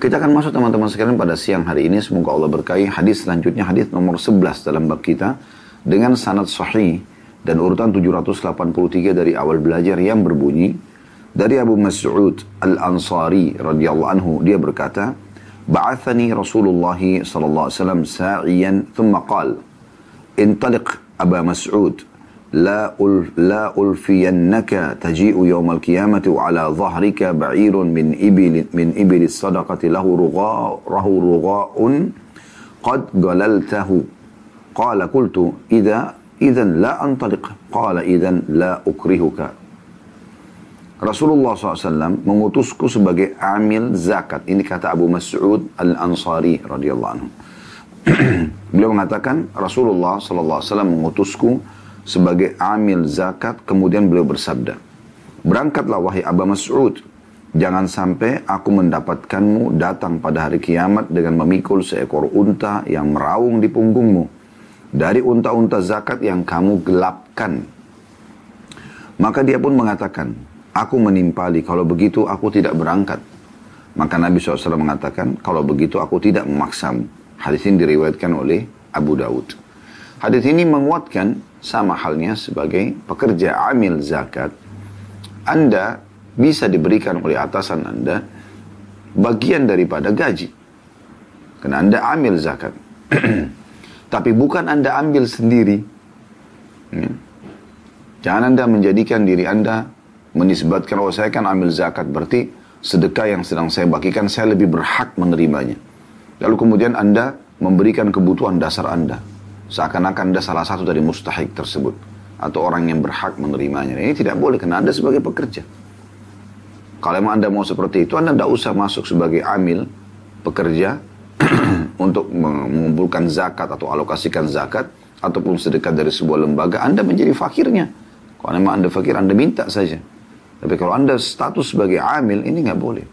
Kita akan masuk teman-teman sekalian pada siang hari ini. Semoga Allah berkahi. Hadis selanjutnya hadis nomor 11 dalam bab kita. Dengan sanad sahih dan urutan 783 dari awal belajar yang berbunyi. Dari Abu Mas'ud Al-Ansari radhiyallahu anhu. Dia berkata, Ba'athani Rasulullah sallallahu alaihi wasallam sa'iyan thumma qal. Intaliq Aba Mas'ud لا لا ألفينك تجيء يوم القيامة وعلى ظهرك بعير من إبل من إبل الصدقة له رغاء له رغاء قد جللته. قال قلت إذا إذا لا أنطلق. قال إذا لا أكرهك. رسول الله صلى الله عليه وسلم mengutusku sebagai amil zakat. Ini kata Abu Mas'ud al Ansari radhiyallahu anhu. Beliau mengatakan Rasulullah saw mengutusku sebagai sebagai amil zakat kemudian beliau bersabda berangkatlah wahai Aba Mas'ud. Jangan sampai aku mendapatkanmu datang pada hari kiamat dengan memikul seekor unta yang meraung di punggungmu dari unta-unta zakat yang kamu gelapkan. Maka dia pun mengatakan aku menimpali kalau begitu aku tidak berangkat. Maka Nabi SAW mengatakan kalau begitu aku tidak memaksamu. Hadis ini diriwayatkan oleh Abu Dawud hadis ini menguatkan sama halnya sebagai pekerja amil zakat, Anda bisa diberikan oleh atasan Anda bagian daripada gaji. Karena Anda amil zakat. Tapi bukan Anda ambil sendiri. Ya. Jangan Anda menjadikan diri Anda menisbatkan, oh saya kan ambil zakat, berarti sedekah yang sedang saya bagikan, saya lebih berhak menerimanya. Lalu kemudian Anda memberikan kebutuhan dasar Anda. Seakan-akan Anda salah satu dari mustahik tersebut. Atau orang yang berhak menerimanya. Ini tidak boleh karena Anda sebagai pekerja. Kalau memang Anda mau seperti itu, Anda tidak usah masuk sebagai amil, pekerja, untuk mengumpulkan zakat atau alokasikan zakat, ataupun sedekah dari sebuah lembaga, Anda menjadi fakirnya. Kalau memang Anda fakir, Anda minta saja. Tapi kalau Anda status sebagai amil, ini nggak boleh.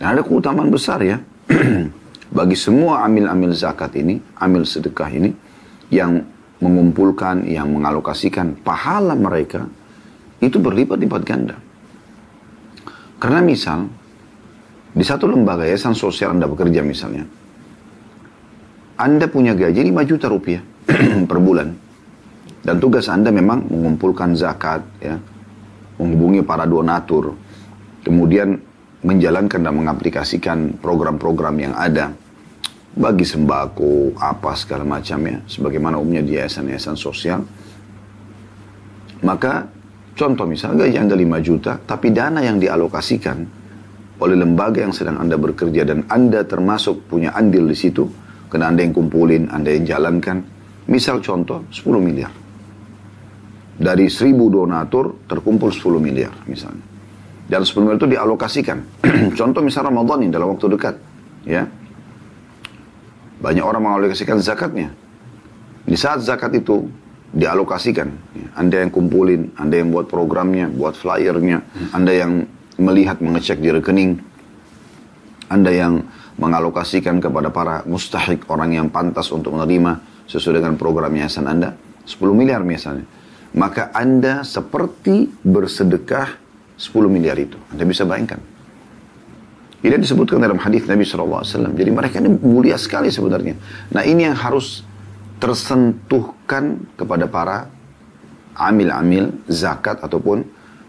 Dan ada keutamaan besar ya. Bagi semua amil-amil zakat ini, amil sedekah ini, yang mengumpulkan, yang mengalokasikan pahala mereka itu berlipat-lipat ganda. Karena misal, di satu lembaga yayasan sosial Anda bekerja misalnya, Anda punya gaji 5 juta rupiah per bulan. Dan tugas Anda memang mengumpulkan zakat, ya, menghubungi para donatur, kemudian menjalankan dan mengaplikasikan program-program yang ada bagi sembako, apa segala macamnya, sebagaimana umumnya di yayasan-yayasan sosial. Maka contoh misalnya gaji Anda 5 juta, tapi dana yang dialokasikan oleh lembaga yang sedang Anda bekerja dan Anda termasuk punya andil di situ, karena Anda yang kumpulin, Anda yang jalankan, misal contoh 10 miliar. Dari 1000 donatur terkumpul 10 miliar misalnya. Dan 10 miliar itu dialokasikan. contoh misal Ramadan ini dalam waktu dekat. Ya, banyak orang mengalokasikan zakatnya. Di saat zakat itu dialokasikan, Anda yang kumpulin, Anda yang buat programnya, buat flyernya, Anda yang melihat, mengecek di rekening, Anda yang mengalokasikan kepada para mustahik, orang yang pantas untuk menerima sesuai dengan program yayasan Anda, 10 miliar misalnya. Maka Anda seperti bersedekah 10 miliar itu. Anda bisa bayangkan. Ini disebutkan dalam hadis Nabi SAW. Jadi mereka ini mulia sekali sebenarnya. Nah ini yang harus tersentuhkan kepada para amil-amil zakat ataupun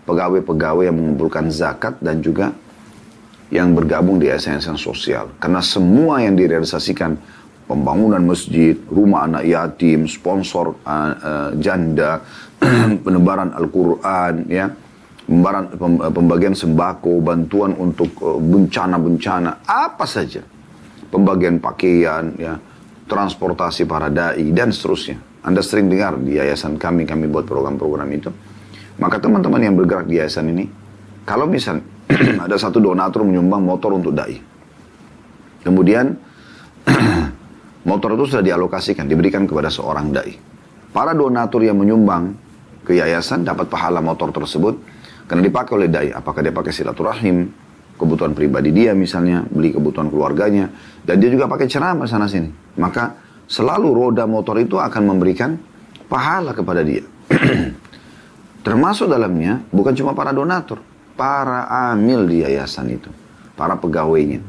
pegawai-pegawai yang mengumpulkan zakat dan juga yang bergabung di yayasan sosial. Karena semua yang direalisasikan pembangunan masjid, rumah anak yatim, sponsor uh, uh, janda, penebaran Al-Quran, ya, pembagian sembako, bantuan untuk eh, bencana-bencana, apa saja. Pembagian pakaian, ya, transportasi para dai dan seterusnya. Anda sering dengar di yayasan kami, kami buat program-program itu. Maka teman-teman yang bergerak di yayasan ini, kalau misal ada satu donatur menyumbang motor untuk dai. Kemudian motor itu sudah dialokasikan, diberikan kepada seorang dai. Para donatur yang menyumbang ke yayasan dapat pahala motor tersebut karena dipakai oleh dai. Apakah dia pakai silaturahim, kebutuhan pribadi dia misalnya, beli kebutuhan keluarganya. Dan dia juga pakai ceramah sana sini. Maka selalu roda motor itu akan memberikan pahala kepada dia. Termasuk dalamnya bukan cuma para donatur, para amil di yayasan itu, para pegawainya.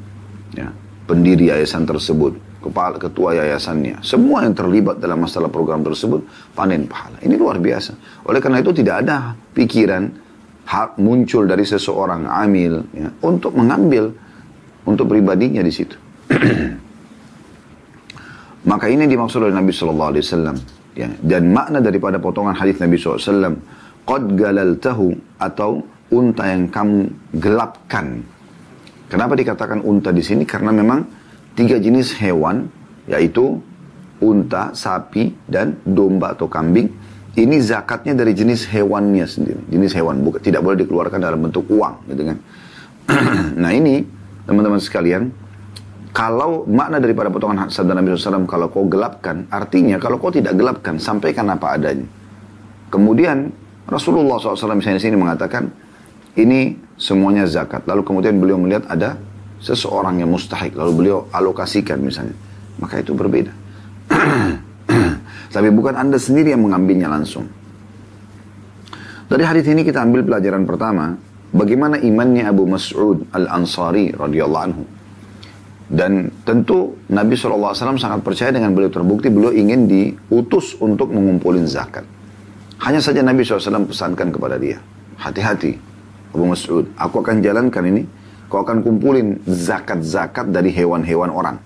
ya, pendiri yayasan tersebut, kepala ketua yayasannya, semua yang terlibat dalam masalah program tersebut panen pahala. Ini luar biasa. Oleh karena itu tidak ada pikiran hak muncul dari seseorang amil ya, untuk mengambil untuk pribadinya di situ. Maka ini dimaksud oleh Nabi Shallallahu Alaihi Wasallam. Ya, dan makna daripada potongan hadis Nabi SAW, Qad galaltahu atau unta yang kamu gelapkan. Kenapa dikatakan unta di sini? Karena memang tiga jenis hewan, yaitu unta, sapi, dan domba atau kambing. Ini zakatnya dari jenis hewannya sendiri. Jenis hewan, bukan, tidak boleh dikeluarkan dalam bentuk uang. Gitu kan. nah ini, teman-teman sekalian, kalau makna daripada potongan sabda Nabi SAW, kalau kau gelapkan, artinya kalau kau tidak gelapkan, sampaikan apa adanya. Kemudian Rasulullah SAW misalnya sini mengatakan, ini semuanya zakat. Lalu kemudian beliau melihat ada seseorang yang mustahik, lalu beliau alokasikan misalnya. Maka itu berbeda. Tapi bukan anda sendiri yang mengambilnya langsung. Dari hadis ini kita ambil pelajaran pertama, bagaimana imannya Abu Mas'ud Al-Ansari radhiyallahu anhu. Dan tentu Nabi SAW sangat percaya dengan beliau terbukti beliau ingin diutus untuk mengumpulin zakat. Hanya saja Nabi SAW pesankan kepada dia, hati-hati Abu Mas'ud, aku akan jalankan ini, kau akan kumpulin zakat-zakat dari hewan-hewan orang.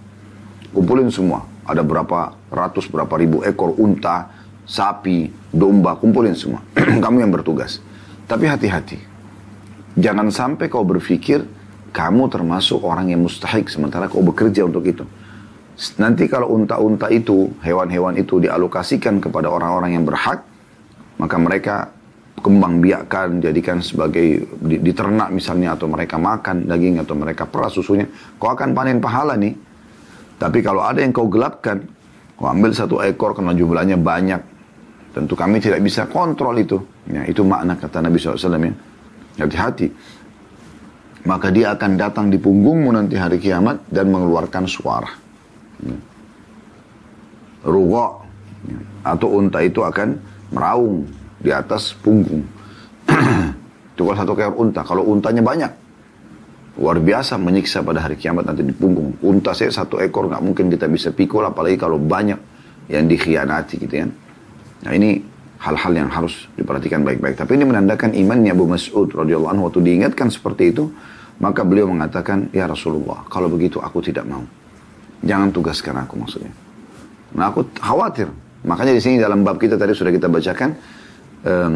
Kumpulin semua, ada berapa ratus, berapa ribu ekor unta, sapi, domba, kumpulin semua. Kamu yang bertugas. Tapi hati-hati, jangan sampai kau berpikir, kamu termasuk orang yang mustahik sementara kau bekerja untuk itu. Nanti kalau unta-unta itu, hewan-hewan itu dialokasikan kepada orang-orang yang berhak, maka mereka kembang biakkan, jadikan sebagai diternak misalnya, atau mereka makan daging, atau mereka peras susunya, kau akan panen pahala nih. Tapi kalau ada yang kau gelapkan, kau ambil satu ekor karena jumlahnya banyak, tentu kami tidak bisa kontrol itu. Ya, itu makna kata Nabi SAW ya. Hati-hati maka dia akan datang di punggungmu nanti hari kiamat dan mengeluarkan suara. Ya. Rugo ya. atau unta itu akan meraung di atas punggung. itu satu ekor unta. Kalau untanya banyak, luar biasa menyiksa pada hari kiamat nanti di punggung. Unta saya satu ekor nggak mungkin kita bisa pikul, apalagi kalau banyak yang dikhianati gitu kan. Nah ini hal-hal yang harus diperhatikan baik-baik. Tapi ini menandakan imannya Abu Mas'ud radhiyallahu anhu waktu diingatkan seperti itu, maka beliau mengatakan, "Ya Rasulullah, kalau begitu aku tidak mau. Jangan tugaskan aku maksudnya." Nah, aku khawatir. Makanya di sini dalam bab kita tadi sudah kita bacakan um,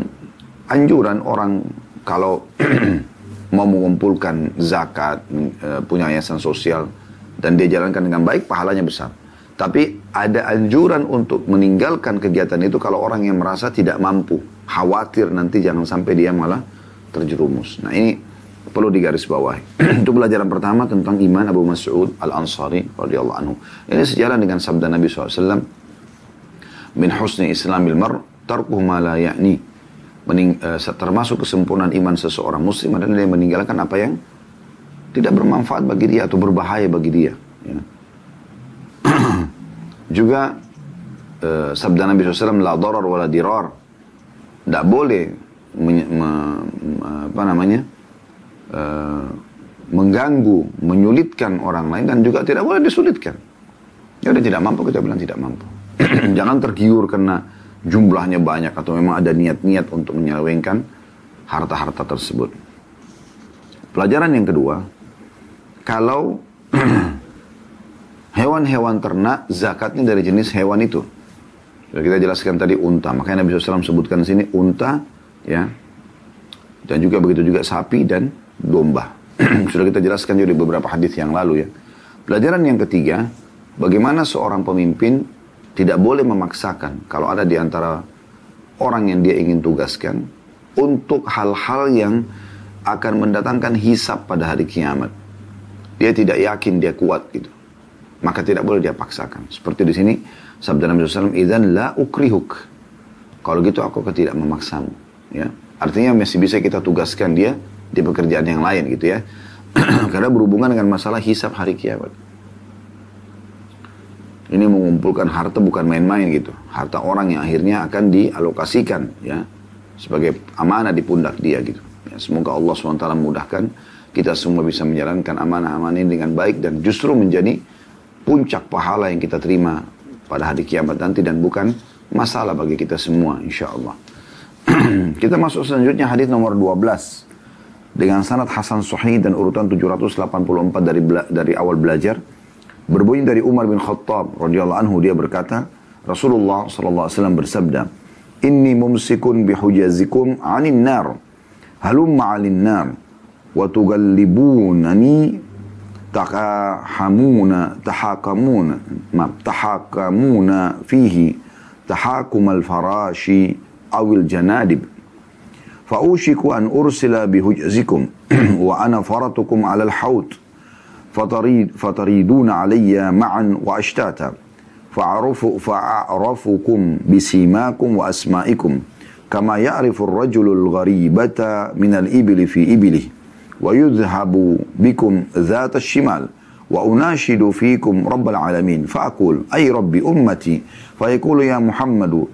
anjuran orang kalau mau mengumpulkan zakat, uh, punya yayasan sosial dan dia jalankan dengan baik, pahalanya besar. Tapi ada anjuran untuk meninggalkan kegiatan itu kalau orang yang merasa tidak mampu. Khawatir nanti jangan sampai dia malah terjerumus. Nah ini perlu digarisbawahi. itu pelajaran pertama tentang iman Abu Mas'ud Al-Ansari radhiyallahu anhu. Ini sejalan dengan sabda Nabi SAW. Min husni islamil mar tarkuh ma la ya'ni. Mening, uh, termasuk kesempurnaan iman seseorang muslim adalah dia meninggalkan apa yang tidak bermanfaat bagi dia atau berbahaya bagi dia. Ya. Juga uh, sabda Nabi SAW, la darar wala dirar. Tidak boleh me, me, apa namanya uh, mengganggu, menyulitkan orang lain dan juga tidak boleh disulitkan. Ya udah tidak mampu kita bilang tidak mampu. Jangan tergiur karena jumlahnya banyak atau memang ada niat-niat untuk menyelewengkan harta-harta tersebut. Pelajaran yang kedua, kalau hewan-hewan ternak zakatnya dari jenis hewan itu. Sudah kita jelaskan tadi unta, makanya Nabi SAW sebutkan di sini unta, ya, dan juga begitu juga sapi dan domba. Sudah kita jelaskan juga di beberapa hadis yang lalu ya. Pelajaran yang ketiga, bagaimana seorang pemimpin tidak boleh memaksakan kalau ada di antara orang yang dia ingin tugaskan untuk hal-hal yang akan mendatangkan hisap pada hari kiamat. Dia tidak yakin dia kuat gitu maka tidak boleh dia paksakan. Seperti di sini sabda Nabi SAW, "Idzan la ukrihuk." Kalau gitu aku tidak memaksamu, ya. Artinya masih bisa kita tugaskan dia di pekerjaan yang lain gitu ya. Karena berhubungan dengan masalah hisap hari kiamat. Ini mengumpulkan harta bukan main-main gitu. Harta orang yang akhirnya akan dialokasikan ya sebagai amanah di pundak dia gitu. Ya, semoga Allah SWT memudahkan kita semua bisa menjalankan amanah-amanah ini dengan baik dan justru menjadi puncak pahala yang kita terima pada hari kiamat nanti dan bukan masalah bagi kita semua insya Allah. kita masuk selanjutnya hadis nomor 12 dengan sanad Hasan Sahih dan urutan 784 dari dari awal belajar berbunyi dari Umar bin Khattab radhiyallahu anhu dia berkata Rasulullah sallallahu alaihi wasallam bersabda Inni mumsikun bihujazikum 'anil nar halumma 'alin nar wa tughallibunani tahakamuna tahakamuna ma tahakamuna fihi tahakum al-farashi awil janadib فأوشك أن أرسل بهجزكم وأنا فرطكم على الحوت فتريد فتريدون علي معا وأشتاتا. فأعرف فأعرفكم بسيماكم وأسمائكم كما يعرف الرجل الغريبة من الإبل في إبله ويذهب بكم ذات الشمال وأناشد فيكم رب العالمين. فأقول أي رب أمتي؟ فيقول يا محمد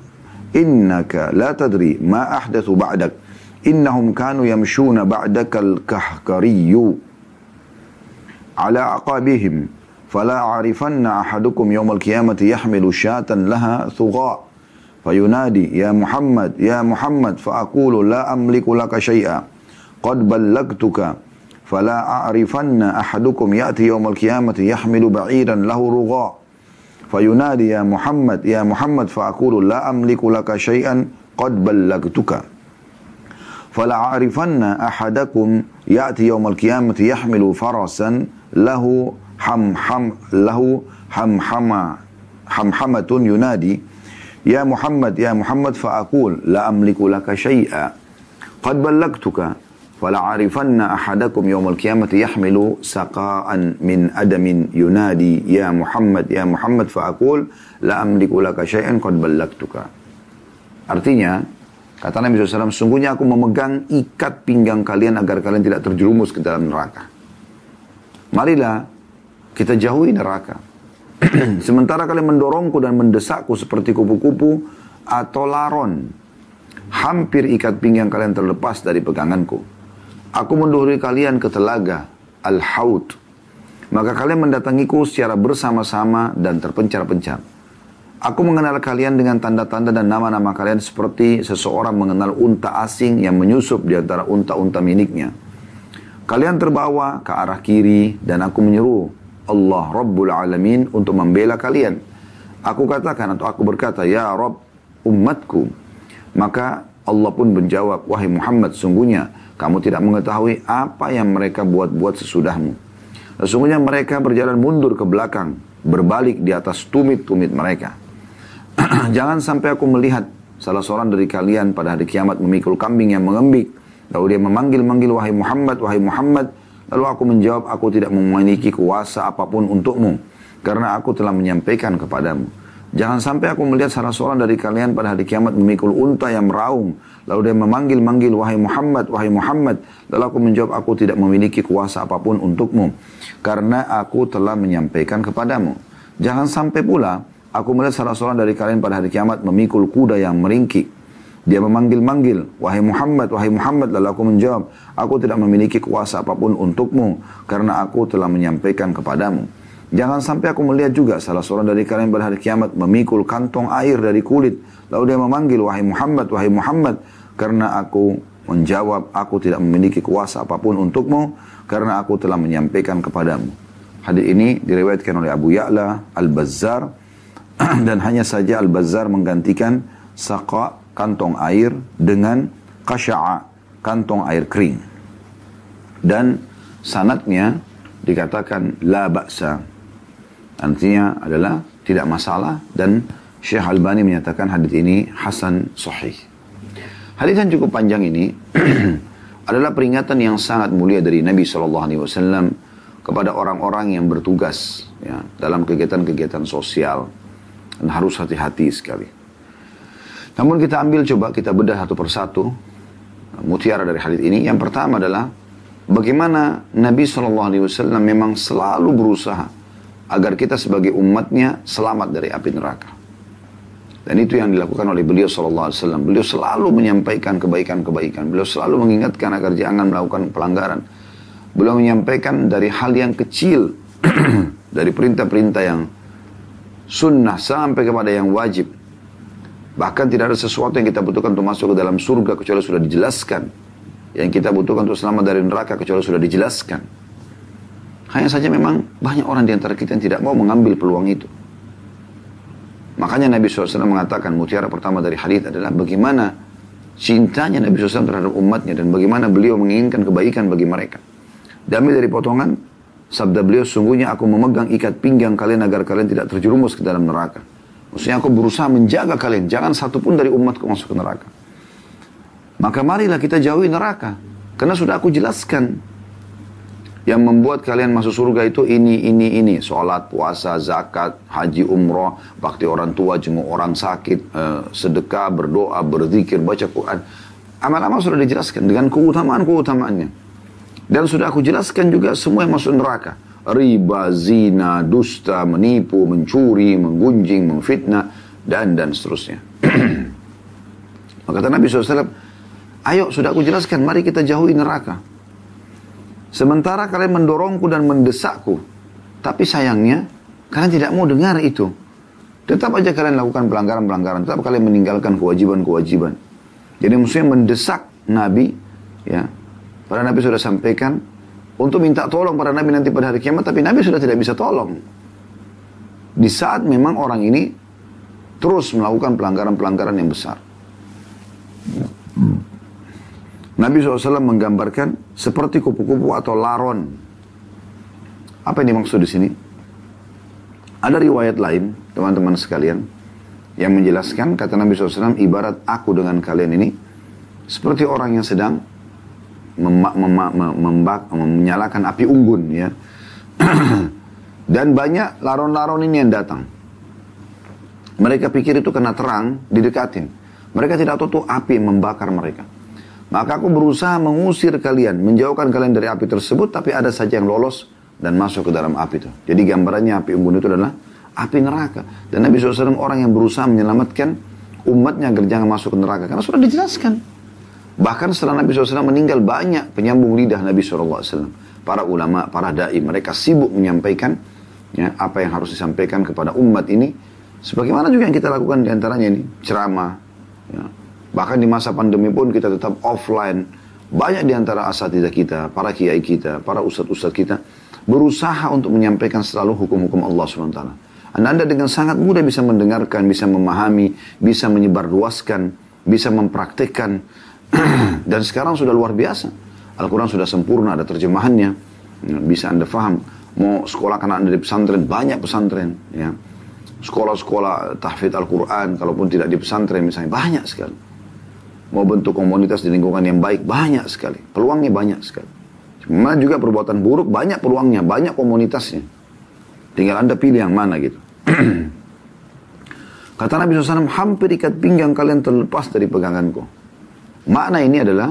إنك لا تدري ما أحدث بعدك. إنهم كانوا يمشون بعدك الكهكري على عقابهم فلا أعرفن أحدكم يوم القيامة يحمل شاة لها ثغاء. فينادي يا محمد يا محمد فأقول لا أملك لك شيئا. قد بلغتك. فلا أعرفن أحدكم يأتي يوم القيامة يحمل بعيرا له رغاء. فينادي يا محمد يا محمد فأقول لا أملك لك شيئا. قد بلغتك. فلا أعرفن أحدكم يأتي يوم القيامة يحمل فرسا lahu ham ham lahu hamhama hamhamatun yunadi ya Muhammad ya Muhammad faakul la amliku laka syai'a qad ballagtuka wala arifanna ahadakum yawmal qiyamati yahmilu saqa'an min adamin yunadi. Ya Muhammad ya Muhammad faakul la amliku laka syai'an qad ballagtuka. Artinya kata Nabi SAW sungguhnya aku memegang ikat pinggang kalian agar kalian tidak terjerumus ke dalam neraka. Marilah kita jauhi neraka. Sementara kalian mendorongku dan mendesakku seperti kupu-kupu atau laron. Hampir ikat pinggang kalian terlepas dari peganganku. Aku menduhuri kalian ke telaga Al-Haud. Maka kalian mendatangiku secara bersama-sama dan terpencar-pencar. Aku mengenal kalian dengan tanda-tanda dan nama-nama kalian seperti seseorang mengenal unta asing yang menyusup di antara unta-unta miliknya. Kalian terbawa ke arah kiri dan aku menyeru Allah Rabbul Alamin untuk membela kalian. Aku katakan atau aku berkata, Ya Rabb umatku. Maka Allah pun menjawab, Wahai Muhammad, sungguhnya kamu tidak mengetahui apa yang mereka buat-buat sesudahmu. Sesungguhnya mereka berjalan mundur ke belakang, berbalik di atas tumit-tumit mereka. Jangan sampai aku melihat salah seorang dari kalian pada hari kiamat memikul kambing yang mengembik. Lalu dia memanggil-manggil, wahai Muhammad, wahai Muhammad. Lalu aku menjawab, aku tidak memiliki kuasa apa pun untukmu. Karena aku telah menyampaikan kepadamu. Jangan sampai aku melihat salah seorang dari kalian pada hari kiamat memikul unta yang meraung. Lalu dia memanggil-manggil, wahai Muhammad, wahai Muhammad. Lalu aku menjawab, aku tidak memiliki kuasa apa pun untukmu. Karena aku telah menyampaikan kepadamu. Jangan sampai pula, aku melihat salah seorang dari kalian pada hari kiamat memikul kuda yang meringkik. Dia memanggil-manggil, wahai Muhammad, wahai Muhammad. Lalu aku menjawab, aku tidak memiliki kuasa apa pun untukmu. Karena aku telah menyampaikan kepadamu. Jangan sampai aku melihat juga salah seorang dari kalian pada hari kiamat memikul kantong air dari kulit. Lalu dia memanggil, wahai Muhammad, wahai Muhammad. Karena aku menjawab, aku tidak memiliki kuasa apa pun untukmu. Karena aku telah menyampaikan kepadamu. Hadis ini diriwayatkan oleh Abu Ya'la, Al-Bazzar. Dan hanya saja Al-Bazzar menggantikan saqa, kantong air, dengan kasya'a, kantong air kering. Dan sanatnya dikatakan la ba'sa Artinya adalah tidak masalah dan Syekh Albani menyatakan hadis ini hasan sahih. Hadis yang cukup panjang ini adalah peringatan yang sangat mulia dari Nabi Wasallam kepada orang-orang yang bertugas ya, dalam kegiatan-kegiatan sosial dan harus hati-hati sekali. Namun kita ambil coba kita bedah satu persatu mutiara dari hadis ini. Yang pertama adalah bagaimana Nabi Wasallam memang selalu berusaha agar kita sebagai umatnya selamat dari api neraka. Dan itu yang dilakukan oleh beliau Wasallam. Beliau selalu menyampaikan kebaikan-kebaikan. Beliau selalu mengingatkan agar jangan melakukan pelanggaran. Beliau menyampaikan dari hal yang kecil, dari perintah-perintah yang sunnah sampai kepada yang wajib. Bahkan tidak ada sesuatu yang kita butuhkan untuk masuk ke dalam surga kecuali sudah dijelaskan. Yang kita butuhkan untuk selamat dari neraka kecuali sudah dijelaskan. Hanya saja memang banyak orang di antara kita yang tidak mau mengambil peluang itu. Makanya Nabi SAW mengatakan mutiara pertama dari hadis adalah bagaimana cintanya Nabi SAW terhadap umatnya dan bagaimana beliau menginginkan kebaikan bagi mereka. Damai dari potongan sabda beliau sungguhnya aku memegang ikat pinggang kalian agar kalian tidak terjerumus ke dalam neraka. Maksudnya aku berusaha menjaga kalian jangan satu pun dari umatku masuk ke neraka. Maka marilah kita jauhi neraka karena sudah aku jelaskan yang membuat kalian masuk surga itu ini, ini, ini. Sholat, puasa, zakat, haji, umroh, bakti orang tua, jenguk orang sakit, eh, sedekah, berdoa, berzikir, baca Quran. Amal-amal sudah dijelaskan dengan keutamaan-keutamaannya. Dan sudah aku jelaskan juga semua yang masuk neraka. Riba, zina, dusta, menipu, mencuri, menggunjing, memfitnah, dan dan seterusnya. Maka kata Nabi SAW, ayo sudah aku jelaskan, mari kita jauhi neraka. Sementara kalian mendorongku dan mendesakku. Tapi sayangnya, kalian tidak mau dengar itu. Tetap aja kalian lakukan pelanggaran-pelanggaran. Tetap kalian meninggalkan kewajiban-kewajiban. Jadi musuhnya mendesak Nabi, ya, Para Nabi sudah sampaikan untuk minta tolong pada Nabi nanti pada hari kiamat, tapi Nabi sudah tidak bisa tolong. Di saat memang orang ini terus melakukan pelanggaran-pelanggaran yang besar. Nabi SAW menggambarkan seperti kupu-kupu atau laron. Apa yang dimaksud di sini? Ada riwayat lain, teman-teman sekalian, yang menjelaskan, kata Nabi SAW, ibarat aku dengan kalian ini, seperti orang yang sedang menyalakan api unggun ya. Dan banyak laron-laron ini yang datang. Mereka pikir itu kena terang, didekatin. Mereka tidak tahu tuh api membakar mereka. Maka aku berusaha mengusir kalian, menjauhkan kalian dari api tersebut, tapi ada saja yang lolos dan masuk ke dalam api itu. Jadi gambarannya api unggun itu adalah api neraka. Dan Nabi SAW orang yang berusaha menyelamatkan umatnya agar jangan masuk ke neraka. Karena sudah dijelaskan. Bahkan setelah Nabi SAW meninggal banyak penyambung lidah Nabi SAW. Para ulama, para da'i, mereka sibuk menyampaikan ya, apa yang harus disampaikan kepada umat ini. Sebagaimana juga yang kita lakukan di antaranya ini, ceramah. Ya. Bahkan di masa pandemi pun kita tetap offline. Banyak di antara asatidah kita, para kiai kita, para ustadz-ustadz kita, berusaha untuk menyampaikan selalu hukum-hukum Allah SWT. Anda, anda dengan sangat mudah bisa mendengarkan, bisa memahami, bisa menyebarluaskan, bisa mempraktekkan Dan sekarang sudah luar biasa. Al-Quran sudah sempurna, ada terjemahannya. Ya, bisa Anda faham. Mau sekolah karena Anda di pesantren, banyak pesantren. Ya. Sekolah-sekolah tahfidz Al-Quran, kalaupun tidak di pesantren misalnya, banyak sekali. Mau bentuk komunitas di lingkungan yang baik, banyak sekali. Peluangnya banyak sekali. Cuma juga perbuatan buruk, banyak peluangnya, banyak komunitasnya. Tinggal Anda pilih yang mana gitu. Kata Nabi SAW, hampir ikat pinggang kalian terlepas dari peganganku. Makna ini adalah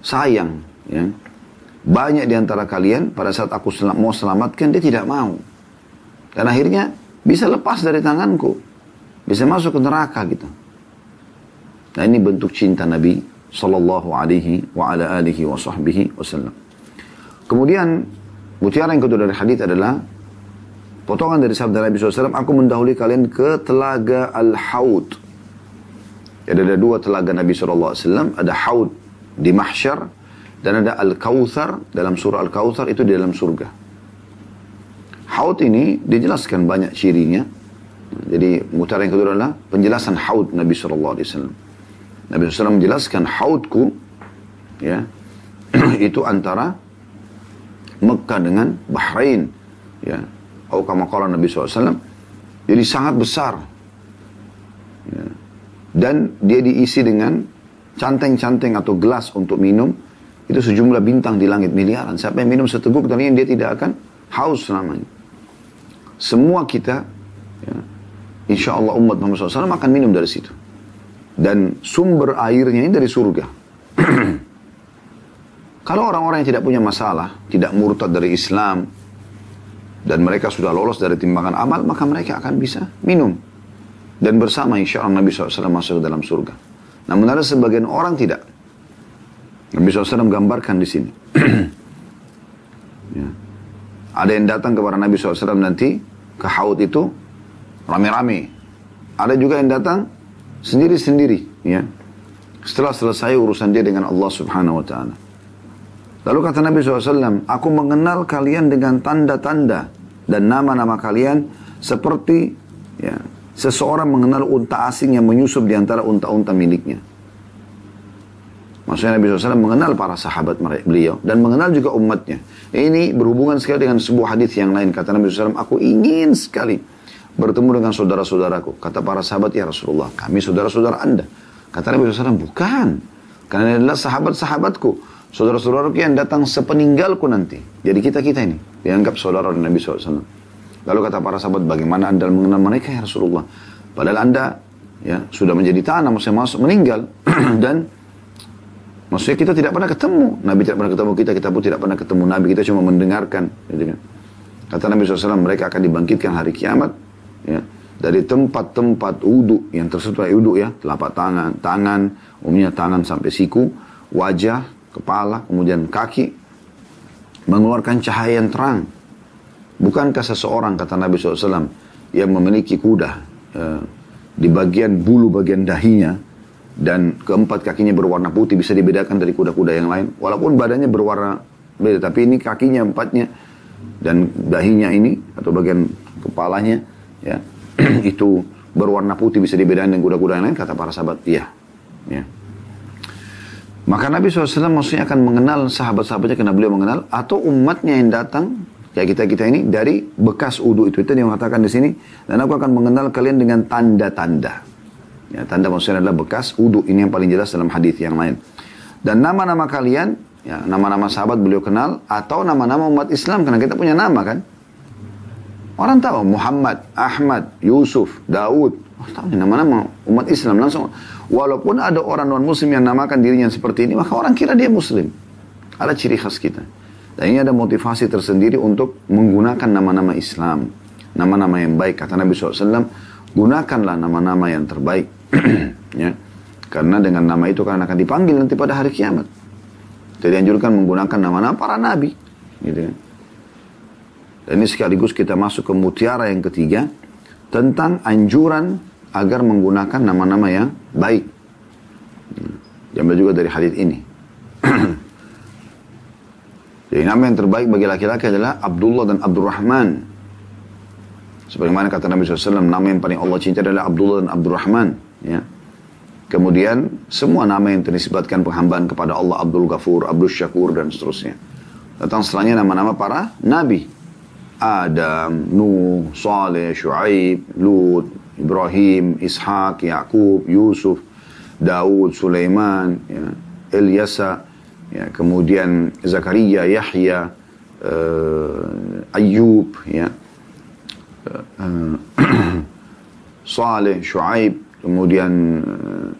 sayang. Ya. Banyak di antara kalian pada saat aku sel mau selamatkan dia tidak mau. Dan akhirnya bisa lepas dari tanganku. Bisa masuk ke neraka gitu. Nah ini bentuk cinta Nabi Sallallahu alaihi wa ala alihi wa sahbihi. Kemudian mutiara yang kedua dari hadis adalah potongan dari sabda Nabi SAW, aku mendahului kalian ke telaga Al-Haud. Jadi ada dua telaga Nabi SAW, ada haud di mahsyar, dan ada Al-Kawthar, dalam surah Al-Kawthar itu di dalam surga. Haud ini dijelaskan banyak cirinya. Jadi mutara yang kedua adalah penjelasan haud Nabi SAW. Nabi SAW menjelaskan haudku, ya, itu antara Mekah dengan Bahrain, ya, atau kama Nabi SAW. Jadi sangat besar. Ya dan dia diisi dengan canteng-canteng atau gelas untuk minum. Itu sejumlah bintang di langit miliaran. Siapa yang minum seteguk dan dia tidak akan haus selamanya. Semua kita ya, insya Allah umat Muhammad SAW akan minum dari situ. Dan sumber airnya ini dari surga. Kalau orang-orang yang tidak punya masalah tidak murtad dari Islam dan mereka sudah lolos dari timbangan amal maka mereka akan bisa minum dan bersama insya Allah Nabi SAW masuk dalam surga. Namun ada sebagian orang tidak. Nabi SAW gambarkan di sini. Ada yang datang kepada Nabi SAW nanti ke haud itu rame-rame. Ada juga yang datang sendiri-sendiri. Ya. Setelah selesai urusan dia dengan Allah Subhanahu Wa Taala. Lalu kata Nabi SAW, aku mengenal kalian dengan tanda-tanda dan nama-nama kalian seperti ya, seseorang mengenal unta asing yang menyusup di antara unta-unta miliknya. Maksudnya Nabi SAW mengenal para sahabat beliau dan mengenal juga umatnya. Ini berhubungan sekali dengan sebuah hadis yang lain. Kata Nabi SAW, aku ingin sekali bertemu dengan saudara-saudaraku. Kata para sahabat, ya Rasulullah, kami saudara-saudara anda. Kata Nabi SAW, bukan. Karena ini adalah sahabat-sahabatku. Saudara-saudaraku yang datang sepeninggalku nanti. Jadi kita-kita ini dianggap saudara Nabi SAW. Lalu kata para sahabat, bagaimana anda mengenal mereka ya Rasulullah? Padahal anda ya sudah menjadi tanah, maksudnya masuk meninggal. dan Maksudnya kita tidak pernah ketemu. Nabi tidak pernah ketemu kita, kita pun tidak pernah ketemu Nabi. Kita cuma mendengarkan. Gitu kan. Kata Nabi SAW, mereka akan dibangkitkan hari kiamat. Ya, dari tempat-tempat uduk yang tersedia uduk ya. Telapak tangan, tangan, umumnya tangan sampai siku, wajah, kepala, kemudian kaki. Mengeluarkan cahaya yang terang. Bukankah seseorang, kata Nabi SAW, yang memiliki kuda, ya, di bagian bulu bagian dahinya, dan keempat kakinya berwarna putih bisa dibedakan dari kuda-kuda yang lain? Walaupun badannya berwarna beda tapi ini kakinya empatnya dan dahinya ini atau bagian kepalanya ya itu berwarna putih bisa dibedakan dengan kuda-kuda yang lain kata para sahabat iya ya. Maka Nabi SAW maksudnya akan mengenal sahabat-sahabatnya karena beliau mengenal atau umatnya yang datang kayak kita kita ini dari bekas udu itu itu yang mengatakan di sini dan aku akan mengenal kalian dengan tanda-tanda Ya, tanda maksudnya adalah bekas wudhu. Ini yang paling jelas dalam hadis yang lain. Dan nama-nama kalian, ya, nama-nama sahabat beliau kenal, atau nama-nama umat Islam, karena kita punya nama kan. Orang tahu Muhammad, Ahmad, Yusuf, Daud. Oh, tahu nama-nama umat Islam langsung. Walaupun ada orang non muslim yang namakan dirinya seperti ini, maka orang kira dia muslim. Ada ciri khas kita. Dan ini ada motivasi tersendiri untuk menggunakan nama-nama Islam. Nama-nama yang baik. Kata Nabi SAW, gunakanlah nama-nama yang terbaik. ya. Karena dengan nama itu kan akan dipanggil nanti pada hari kiamat. Jadi anjurkan menggunakan nama-nama para nabi. Gitu ya. Dan ini sekaligus kita masuk ke mutiara yang ketiga. Tentang anjuran agar menggunakan nama-nama yang baik. Diambil juga dari hadis ini. Jadi nama yang terbaik bagi laki-laki adalah Abdullah dan Abdurrahman. Sebagaimana kata Nabi SAW, nama yang paling Allah cinta adalah Abdullah dan Abdurrahman. Ya. Kemudian semua nama yang terisbatkan penghambaan kepada Allah Abdul Ghafur, Abdul Syakur dan seterusnya. Datang setelahnya nama-nama para nabi. Adam, Nuh, Saleh, Shu'aib, Lut, Ibrahim, Ishak, Yakub, Yusuf, Daud, Sulaiman, ya, Ilyasa, ya, kemudian Zakaria, Yahya, uh, Ayub, ya, uh, Saleh, Shu'aib, kemudian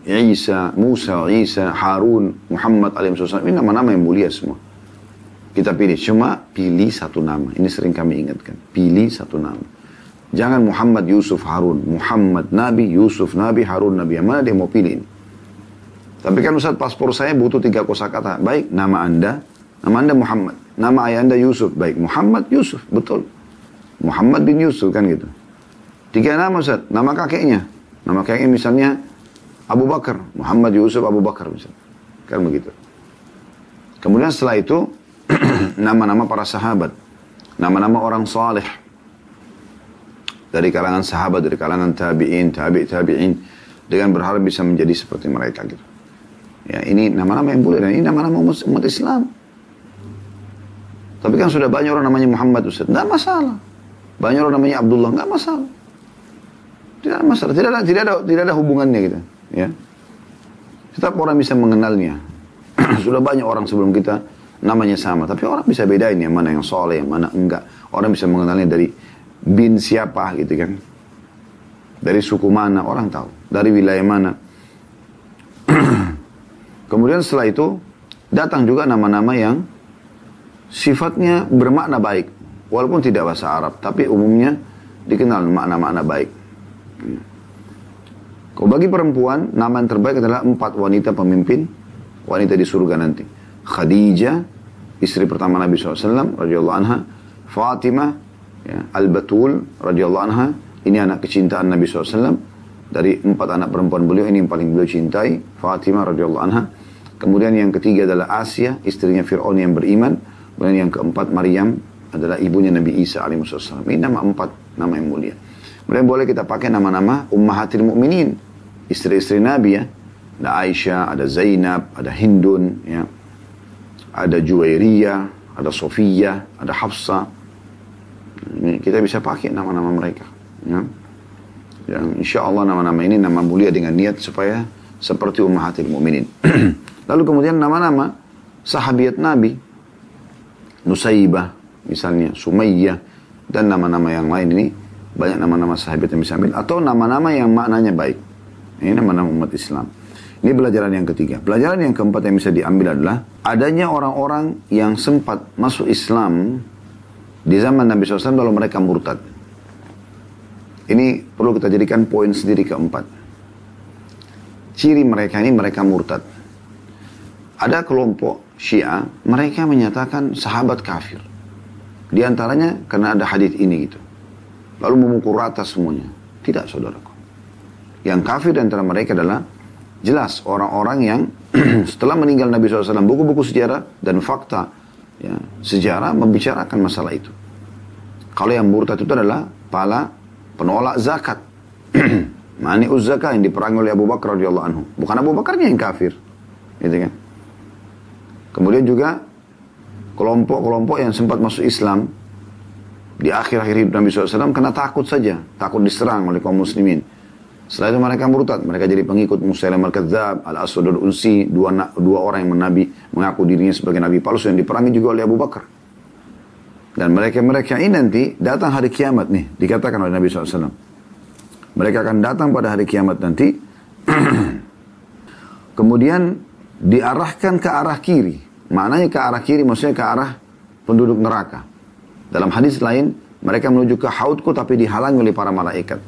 eh, Isa, Musa, Isa, Harun, Muhammad alaihissalam. Ini nama-nama yang mulia semua. Kita pilih, cuma pilih satu nama. Ini sering kami ingatkan. Pilih satu nama. Jangan Muhammad Yusuf Harun. Muhammad Nabi, Yusuf Nabi, Harun Nabi. Yang mana dia mau pilih ini? Tapi kan Ustaz paspor saya butuh tiga kosakata. Baik, nama Anda, nama Anda Muhammad. Nama ayah Anda Yusuf. Baik, Muhammad Yusuf. Betul. Muhammad bin Yusuf kan gitu. Tiga nama Ustaz. Nama kakeknya. Nama kakeknya misalnya Abu Bakar, Muhammad Yusuf Abu Bakar misalnya. Kan begitu. Kemudian setelah itu nama-nama para sahabat, nama-nama orang saleh dari kalangan sahabat, dari kalangan tabi'in, tabi' tabi'in dengan berharap bisa menjadi seperti mereka gitu. Ya, ini nama-nama yang boleh dan ini nama-nama umat, Islam. Tapi kan sudah banyak orang namanya Muhammad Ustaz. Tidak masalah. Banyak orang namanya Abdullah. Tidak masalah. Tidak ada masalah, tidak ada, tidak ada, tidak ada hubungannya gitu. Ya. Tetap orang bisa mengenalnya. Sudah banyak orang sebelum kita namanya sama, tapi orang bisa bedain yang mana yang soleh, yang mana enggak. Orang bisa mengenalnya dari bin siapa gitu kan. Dari suku mana orang tahu, dari wilayah mana. Kemudian setelah itu datang juga nama-nama yang sifatnya bermakna baik. Walaupun tidak bahasa Arab, tapi umumnya dikenal makna-makna baik. Kalau bagi perempuan, nama yang terbaik adalah empat wanita pemimpin wanita di surga nanti. Khadijah, istri pertama Nabi SAW, radhiyallahu anha. Fatimah ya, Al-Batul radhiyallahu anha ini anak kecintaan Nabi SAW dari empat anak perempuan beliau ini yang paling beliau cintai Fatimah radhiyallahu anha kemudian yang ketiga adalah Asia istrinya Fir'aun yang beriman. Kemudian yang keempat Maryam adalah ibunya Nabi Isa alaihissalam ini nama empat nama yang mulia. Kemudian boleh kita pakai nama-nama ummahatil mukminin istri-istri Nabi ya. Ada Aisyah ada Zainab ada Hindun ya. Ada Juwairiyah ada Sofia ada Hafsa. Ini kita bisa pakai nama-nama mereka Ya. Yang insya Allah nama-nama ini nama mulia dengan niat supaya seperti ummahatil mu'minin. Lalu kemudian nama-nama sahabiat Nabi. Nusaibah misalnya, Sumayyah, dan nama-nama yang lain ini banyak nama-nama sahabat yang bisa ambil atau nama-nama yang maknanya baik. Ini nama-nama umat Islam. Ini pelajaran yang ketiga. Pelajaran yang keempat yang bisa diambil adalah adanya orang-orang yang sempat masuk Islam di zaman Nabi SAW lalu mereka murtad. Ini perlu kita jadikan poin sendiri keempat. Ciri mereka ini mereka murtad. Ada kelompok Syiah, mereka menyatakan sahabat kafir. Di antaranya karena ada hadis ini gitu. Lalu memukul rata semuanya. Tidak saudaraku. Yang kafir di antara mereka adalah jelas orang-orang yang setelah meninggal Nabi SAW, buku-buku sejarah dan fakta ya, sejarah membicarakan masalah itu. Kalau yang murtad itu adalah pala penolak zakat. Mani zakat yang diperangi oleh Abu Bakar radhiyallahu anhu. Bukan Abu Bakarnya yang kafir. Gitu kan? Kemudian juga kelompok-kelompok yang sempat masuk Islam di akhir-akhir hidup Nabi SAW karena takut saja, takut diserang oleh kaum muslimin. Setelah itu mereka murtad, mereka jadi pengikut Musailam al-Kadzab, al-Aswad al-Unsi, dua, dua orang yang menabi, mengaku dirinya sebagai nabi palsu yang diperangi juga oleh Abu Bakar. Dan mereka-mereka ini nanti datang hari kiamat nih, dikatakan oleh Nabi SAW. Mereka akan datang pada hari kiamat nanti. kemudian diarahkan ke arah kiri. Maknanya ke arah kiri maksudnya ke arah penduduk neraka. Dalam hadis lain, mereka menuju ke haudku tapi dihalangi oleh para malaikat.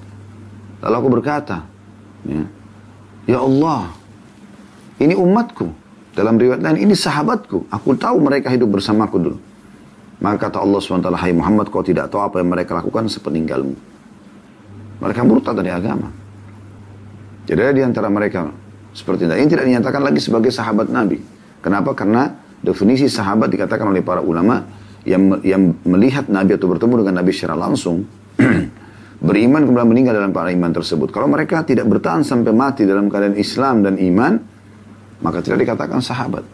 Lalu aku berkata, ya, ya Allah, ini umatku. Dalam riwayat lain, ini sahabatku. Aku tahu mereka hidup bersamaku dulu. Maka kata Allah SWT, Hai Muhammad, kau tidak tahu apa yang mereka lakukan sepeninggalmu. Mereka murtad dari agama. Jadi di antara mereka seperti itu. Ini tidak dinyatakan lagi sebagai sahabat Nabi. Kenapa? Karena definisi sahabat dikatakan oleh para ulama yang yang melihat Nabi atau bertemu dengan Nabi secara langsung beriman kemudian meninggal dalam para iman tersebut. Kalau mereka tidak bertahan sampai mati dalam keadaan Islam dan iman, maka tidak dikatakan sahabat.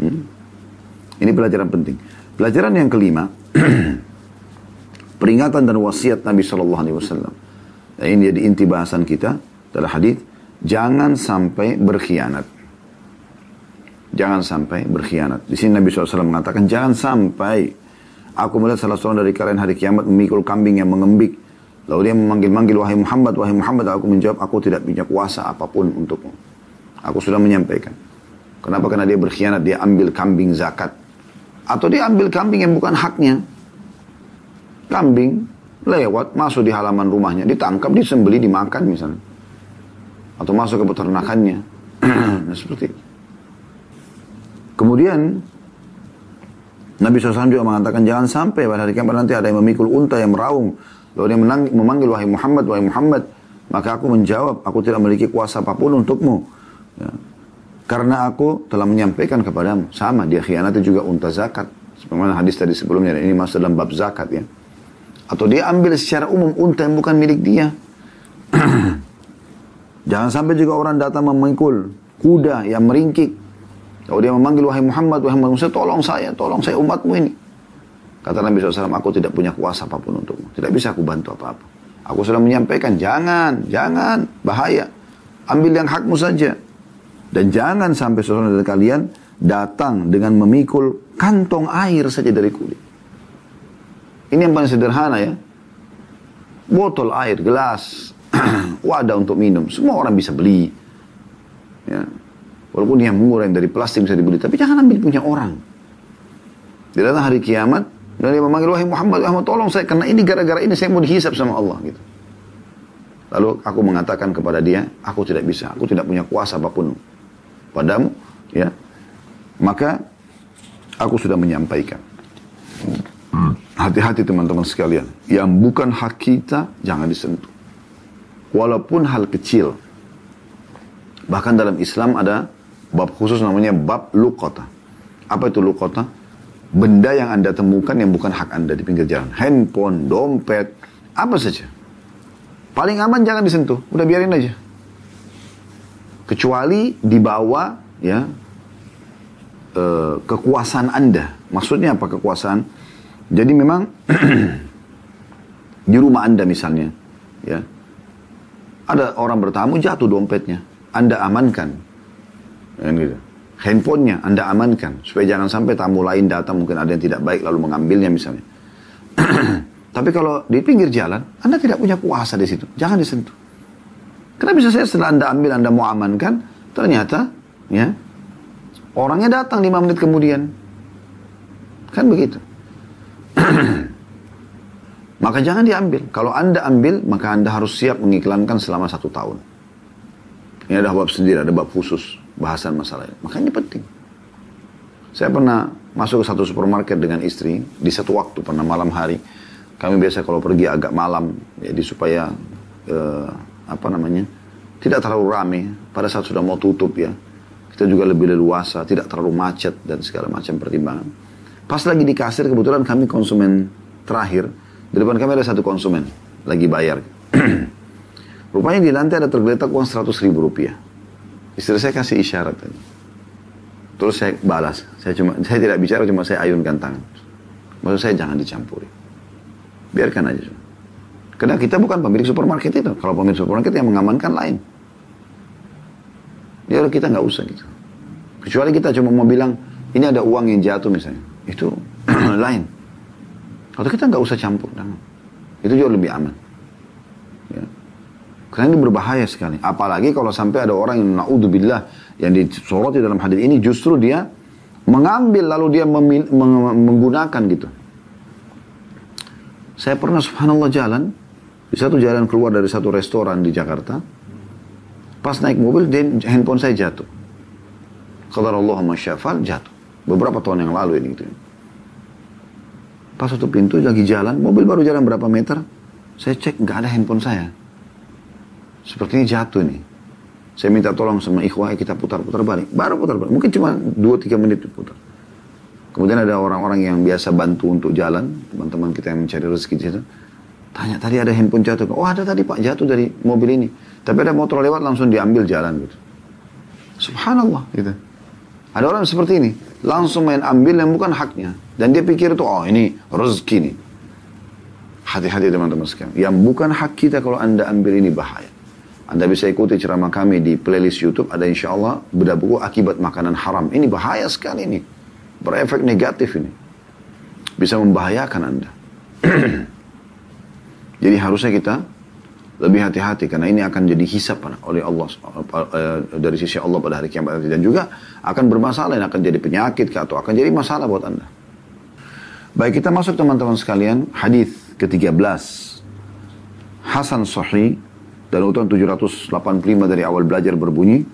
Hmm? Ini pelajaran penting. Pelajaran yang kelima, peringatan dan wasiat Nabi Shallallahu Alaihi Wasallam. Nah, ini jadi inti bahasan kita adalah hadis jangan sampai berkhianat. Jangan sampai berkhianat. Di sini Nabi SAW mengatakan jangan sampai aku melihat salah seorang dari kalian hari kiamat memikul kambing yang mengembik. Lalu dia memanggil-manggil wahai Muhammad, wahai Muhammad. Aku menjawab aku tidak punya kuasa apa pun untukmu. Aku sudah menyampaikan. Kenapa? Karena dia berkhianat, dia ambil kambing zakat. Atau dia ambil kambing yang bukan haknya. Kambing lewat, masuk di halaman rumahnya, ditangkap, disembeli, dimakan misalnya. Atau masuk ke peternakannya. nah, seperti itu. Kemudian Nabi SAW juga mengatakan jangan sampai pada hari kiamat nanti ada yang memikul unta yang meraung. Lalu dia menang, memanggil wahai Muhammad, wahai Muhammad. Maka aku menjawab, aku tidak memiliki kuasa apa pun untukmu. Ya. Karena aku telah menyampaikan kepadamu. Sama, dia khianati juga unta zakat. Sebagaimana hadis tadi sebelumnya, ini masuk dalam bab zakat ya. Atau dia ambil secara umum unta yang bukan milik dia. Jangan sampai juga orang datang memikul kuda yang meringkik. Kalau dia memanggil, wahai Muhammad, wahai Muhammad, tolong saya, tolong saya umatmu ini. Kata Nabi SAW, aku tidak punya kuasa apa pun untukmu. Tidak bisa aku bantu apa-apa. Aku sudah menyampaikan, jangan, jangan, bahaya. Ambil yang hakmu saja. Dan jangan sampai seseorang dari kalian datang dengan memikul kantong air saja dari kulit. Ini yang paling sederhana ya. Botol air, gelas, wadah untuk minum. Semua orang bisa beli. Ya. Walaupun yang murah yang dari plastik bisa dibeli. Tapi jangan ambil punya orang. Di datang hari kiamat, dan dia memanggil, wahai Muhammad, Muhammad tolong saya. Karena ini gara-gara ini saya mau dihisap sama Allah. Gitu. Lalu aku mengatakan kepada dia, aku tidak bisa. Aku tidak punya kuasa apa pun padamu, ya, maka aku sudah menyampaikan. Hati-hati teman-teman sekalian. Yang bukan hak kita, jangan disentuh. Walaupun hal kecil. Bahkan dalam Islam ada bab khusus namanya bab lukota. Apa itu lukota? Benda yang anda temukan yang bukan hak anda di pinggir jalan. Handphone, dompet, apa saja. Paling aman jangan disentuh. Udah biarin aja. Kecuali dibawa ya eh, kekuasaan anda. Maksudnya apa kekuasaan? Jadi memang di rumah anda misalnya, ya ada orang bertamu jatuh dompetnya, anda amankan, ya, gitu. handphonenya anda amankan supaya jangan sampai tamu lain datang mungkin ada yang tidak baik lalu mengambilnya misalnya. Tapi kalau di pinggir jalan, anda tidak punya kuasa di situ, jangan disentuh. Karena bisa saya setelah anda ambil, anda mau amankan, ternyata ya orangnya datang lima menit kemudian, kan begitu. maka jangan diambil. Kalau Anda ambil, maka Anda harus siap mengiklankan selama satu tahun. Ini ada bab sendiri, ada bab khusus bahasan masalah ini. Maka ini penting. Saya pernah masuk ke satu supermarket dengan istri di satu waktu pernah malam hari. Kami biasa kalau pergi agak malam, jadi supaya eh, apa namanya tidak terlalu ramai. Pada saat sudah mau tutup ya, kita juga lebih leluasa, tidak terlalu macet dan segala macam pertimbangan. Pas lagi di kasir kebetulan kami konsumen terakhir. Di depan kami ada satu konsumen lagi bayar. Rupanya di lantai ada tergeletak uang 100 ribu rupiah. Istri saya kasih isyarat tadi. Terus saya balas. Saya cuma saya tidak bicara cuma saya ayunkan tangan. Maksud saya jangan dicampuri. Biarkan aja. Karena kita bukan pemilik supermarket itu. Kalau pemilik supermarket yang mengamankan lain. Dia kita nggak usah gitu. Kecuali kita cuma mau bilang ini ada uang yang jatuh misalnya itu lain. Kalau kita nggak usah campur, jangan. Itu jauh lebih aman. Ya. Karena ini berbahaya sekali. Apalagi kalau sampai ada orang yang naudzubillah yang disoroti dalam hadis ini justru dia mengambil lalu dia menggunakan gitu. Saya pernah subhanallah jalan di satu jalan keluar dari satu restoran di Jakarta. Pas naik mobil, handphone saya jatuh. Qadar Allah masyafal jatuh. Beberapa tahun yang lalu ini gitu. Pas satu pintu lagi jalan, mobil baru jalan berapa meter, saya cek nggak ada handphone saya. Sepertinya jatuh nih. Saya minta tolong sama ikhwah kita putar-putar balik. Baru putar balik. Mungkin cuma 2-3 menit putar. Kemudian ada orang-orang yang biasa bantu untuk jalan. Teman-teman kita yang mencari rezeki di situ. Tanya, tadi ada handphone jatuh. Oh ada tadi pak jatuh dari mobil ini. Tapi ada motor lewat langsung diambil jalan gitu. Subhanallah gitu. Ada orang seperti ini langsung main ambil yang bukan haknya. Dan dia pikir itu, oh ini rezeki nih. Hati-hati teman-teman sekalian. Yang bukan hak kita kalau anda ambil ini bahaya. Anda bisa ikuti ceramah kami di playlist YouTube. Ada insya Allah beda buku akibat makanan haram. Ini bahaya sekali ini. Berefek negatif ini. Bisa membahayakan anda. Jadi harusnya kita lebih hati-hati karena ini akan jadi hisap oleh Allah eh, dari sisi Allah pada hari kiamat dan juga akan bermasalah dan akan jadi penyakit atau akan jadi masalah buat Anda. Baik kita masuk teman-teman sekalian hadis ke-13 Hasan Sahih dan utuhan 785 dari awal belajar berbunyi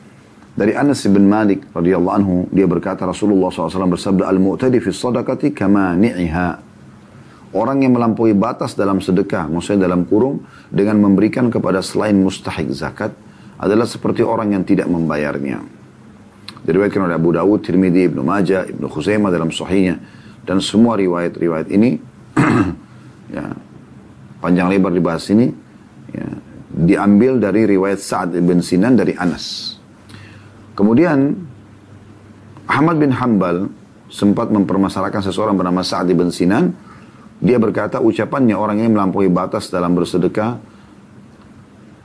dari Anas bin Malik radhiyallahu anhu dia berkata Rasulullah SAW bersabda al-mu'tadi fi sadaqati kama ni'iha Orang yang melampaui batas dalam sedekah, maksudnya dalam kurung, dengan memberikan kepada selain mustahik zakat, adalah seperti orang yang tidak membayarnya. Diriwayatkan oleh Abu Dawud, Tirmidzi, Ibnu Majah, Ibnu Khuzaimah dalam sahihnya. Dan semua riwayat-riwayat ini, ya, panjang lebar dibahas ini, ya, diambil dari riwayat Sa'ad bin Sinan dari Anas. Kemudian, Ahmad bin Hambal sempat mempermasalahkan seseorang bernama Sa'ad bin Sinan, dia berkata ucapannya orang yang melampaui batas dalam bersedekah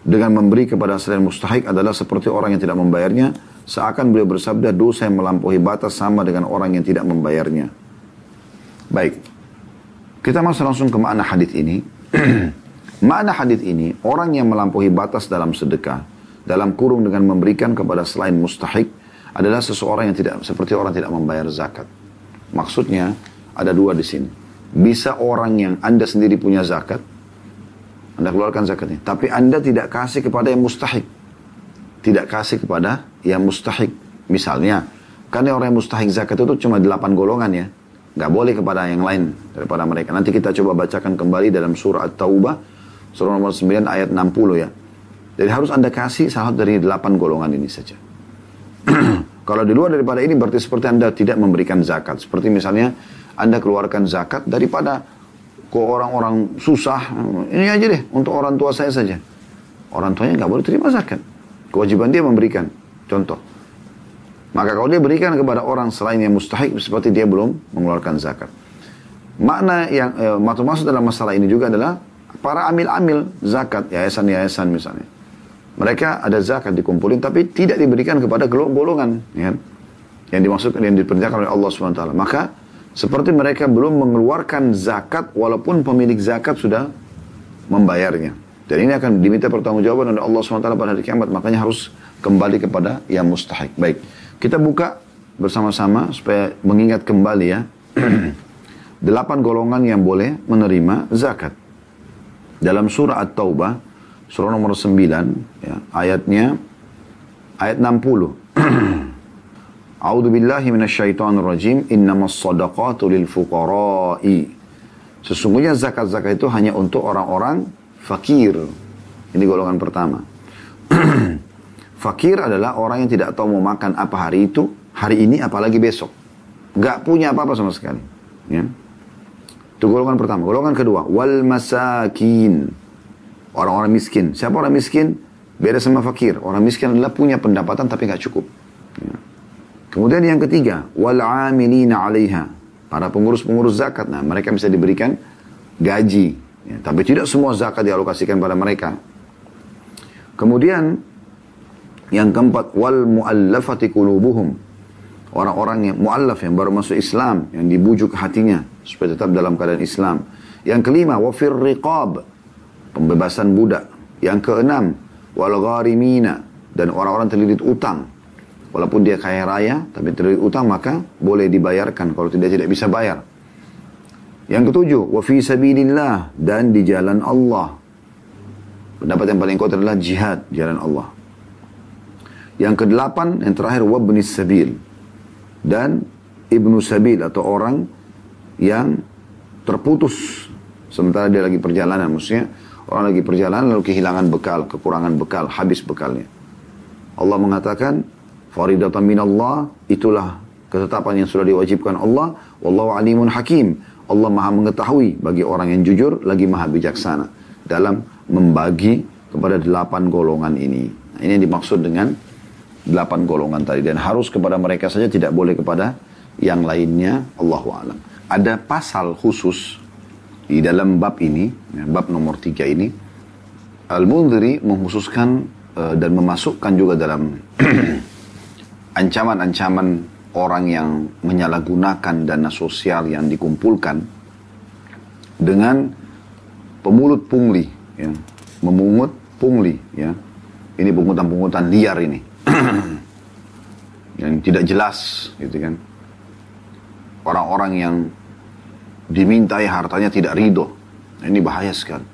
dengan memberi kepada selain mustahik adalah seperti orang yang tidak membayarnya. Seakan beliau bersabda dosa yang melampaui batas sama dengan orang yang tidak membayarnya. Baik. Kita masuk langsung ke makna hadis ini. makna hadis ini, orang yang melampaui batas dalam sedekah, dalam kurung dengan memberikan kepada selain mustahik, adalah seseorang yang tidak seperti orang tidak membayar zakat. Maksudnya ada dua di sini. Bisa orang yang Anda sendiri punya zakat, Anda keluarkan zakatnya. Tapi Anda tidak kasih kepada yang mustahik. Tidak kasih kepada yang mustahik. Misalnya, karena orang yang mustahik zakat itu cuma delapan golongan ya. Nggak boleh kepada yang lain daripada mereka. Nanti kita coba bacakan kembali dalam surah At-Taubah, surah nomor 9 ayat 60 ya. Jadi harus Anda kasih salah dari delapan golongan ini saja. Kalau di luar daripada ini berarti seperti Anda tidak memberikan zakat. Seperti misalnya Anda keluarkan zakat daripada ke orang-orang susah. Ini aja deh untuk orang tua saya saja. Orang tuanya nggak boleh terima zakat. Kewajiban dia memberikan. Contoh. Maka kalau dia berikan kepada orang selain yang mustahik seperti dia belum mengeluarkan zakat. Makna yang eh, maksud dalam masalah ini juga adalah para amil-amil zakat, yayasan-yayasan misalnya. Mereka ada zakat dikumpulin tapi tidak diberikan kepada golongan, ya. Kan? Yang dimaksudkan yang diperintahkan oleh Allah SWT. Maka seperti mereka belum mengeluarkan zakat walaupun pemilik zakat sudah membayarnya. Dan ini akan diminta pertanggungjawaban oleh Allah SWT pada hari kiamat. Makanya harus kembali kepada yang mustahik. Baik. Kita buka bersama-sama supaya mengingat kembali ya. Delapan golongan yang boleh menerima zakat. Dalam surah At-Taubah, surah nomor 9, ya, ayatnya, ayat 60. A'udhu billahi minasyaitonir rajim, innamas sadaqatu lil fuqara'i. Sesungguhnya zakat-zakat itu hanya untuk orang-orang fakir. Ini golongan pertama. Fakir adalah orang yang tidak tahu mau makan apa hari itu, hari ini apalagi besok. Gak punya apa-apa sama sekali. Ya. Itu golongan pertama. Golongan kedua, wal masakin. Orang-orang miskin. Siapa orang miskin? Beda sama fakir. Orang miskin adalah punya pendapatan tapi gak cukup. Ya. Kemudian yang ketiga, wal amilina alaiha. Para pengurus-pengurus zakat. Nah, mereka bisa diberikan gaji. Ya, tapi tidak semua zakat dialokasikan pada mereka. Kemudian yang keempat, wal muallafati qulubuhum. Orang-orang yang muallaf yang baru masuk Islam, yang dibujuk hatinya supaya tetap dalam keadaan Islam. Yang kelima, wafir riqab. Pembebasan budak. Yang keenam, wal gharimina. Dan orang-orang terlilit utang. Walaupun dia kaya raya, tapi terlilit utang, maka boleh dibayarkan. Kalau tidak, tidak bisa bayar. Yang ketujuh, wa fi sabilillah. Dan di jalan Allah. Pendapat yang paling kuat adalah jihad, jalan Allah. Yang kedelapan, yang terakhir, wabni sabil. Dan ibnu sabil atau orang yang terputus sementara dia lagi perjalanan. Maksudnya orang lagi perjalanan lalu kehilangan bekal, kekurangan bekal, habis bekalnya. Allah mengatakan, faridatan minallah, itulah ketetapan yang sudah diwajibkan Allah. Wallahu alimun hakim. Allah maha mengetahui bagi orang yang jujur, lagi maha bijaksana. Dalam membagi kepada delapan golongan ini. Nah, ini yang dimaksud dengan delapan golongan tadi dan harus kepada mereka saja tidak boleh kepada yang lainnya Allah alam. Ada pasal khusus di dalam bab ini, ya, bab nomor tiga ini, Al-Mundhiri mengkhususkan uh, dan memasukkan juga dalam ancaman-ancaman orang yang menyalahgunakan dana sosial yang dikumpulkan dengan pemulut pungli, ya, memungut pungli, ya. Ini pungutan-pungutan liar ini. yang tidak jelas gitu kan. Orang-orang yang dimintai hartanya tidak ridho. Ini bahaya sekali.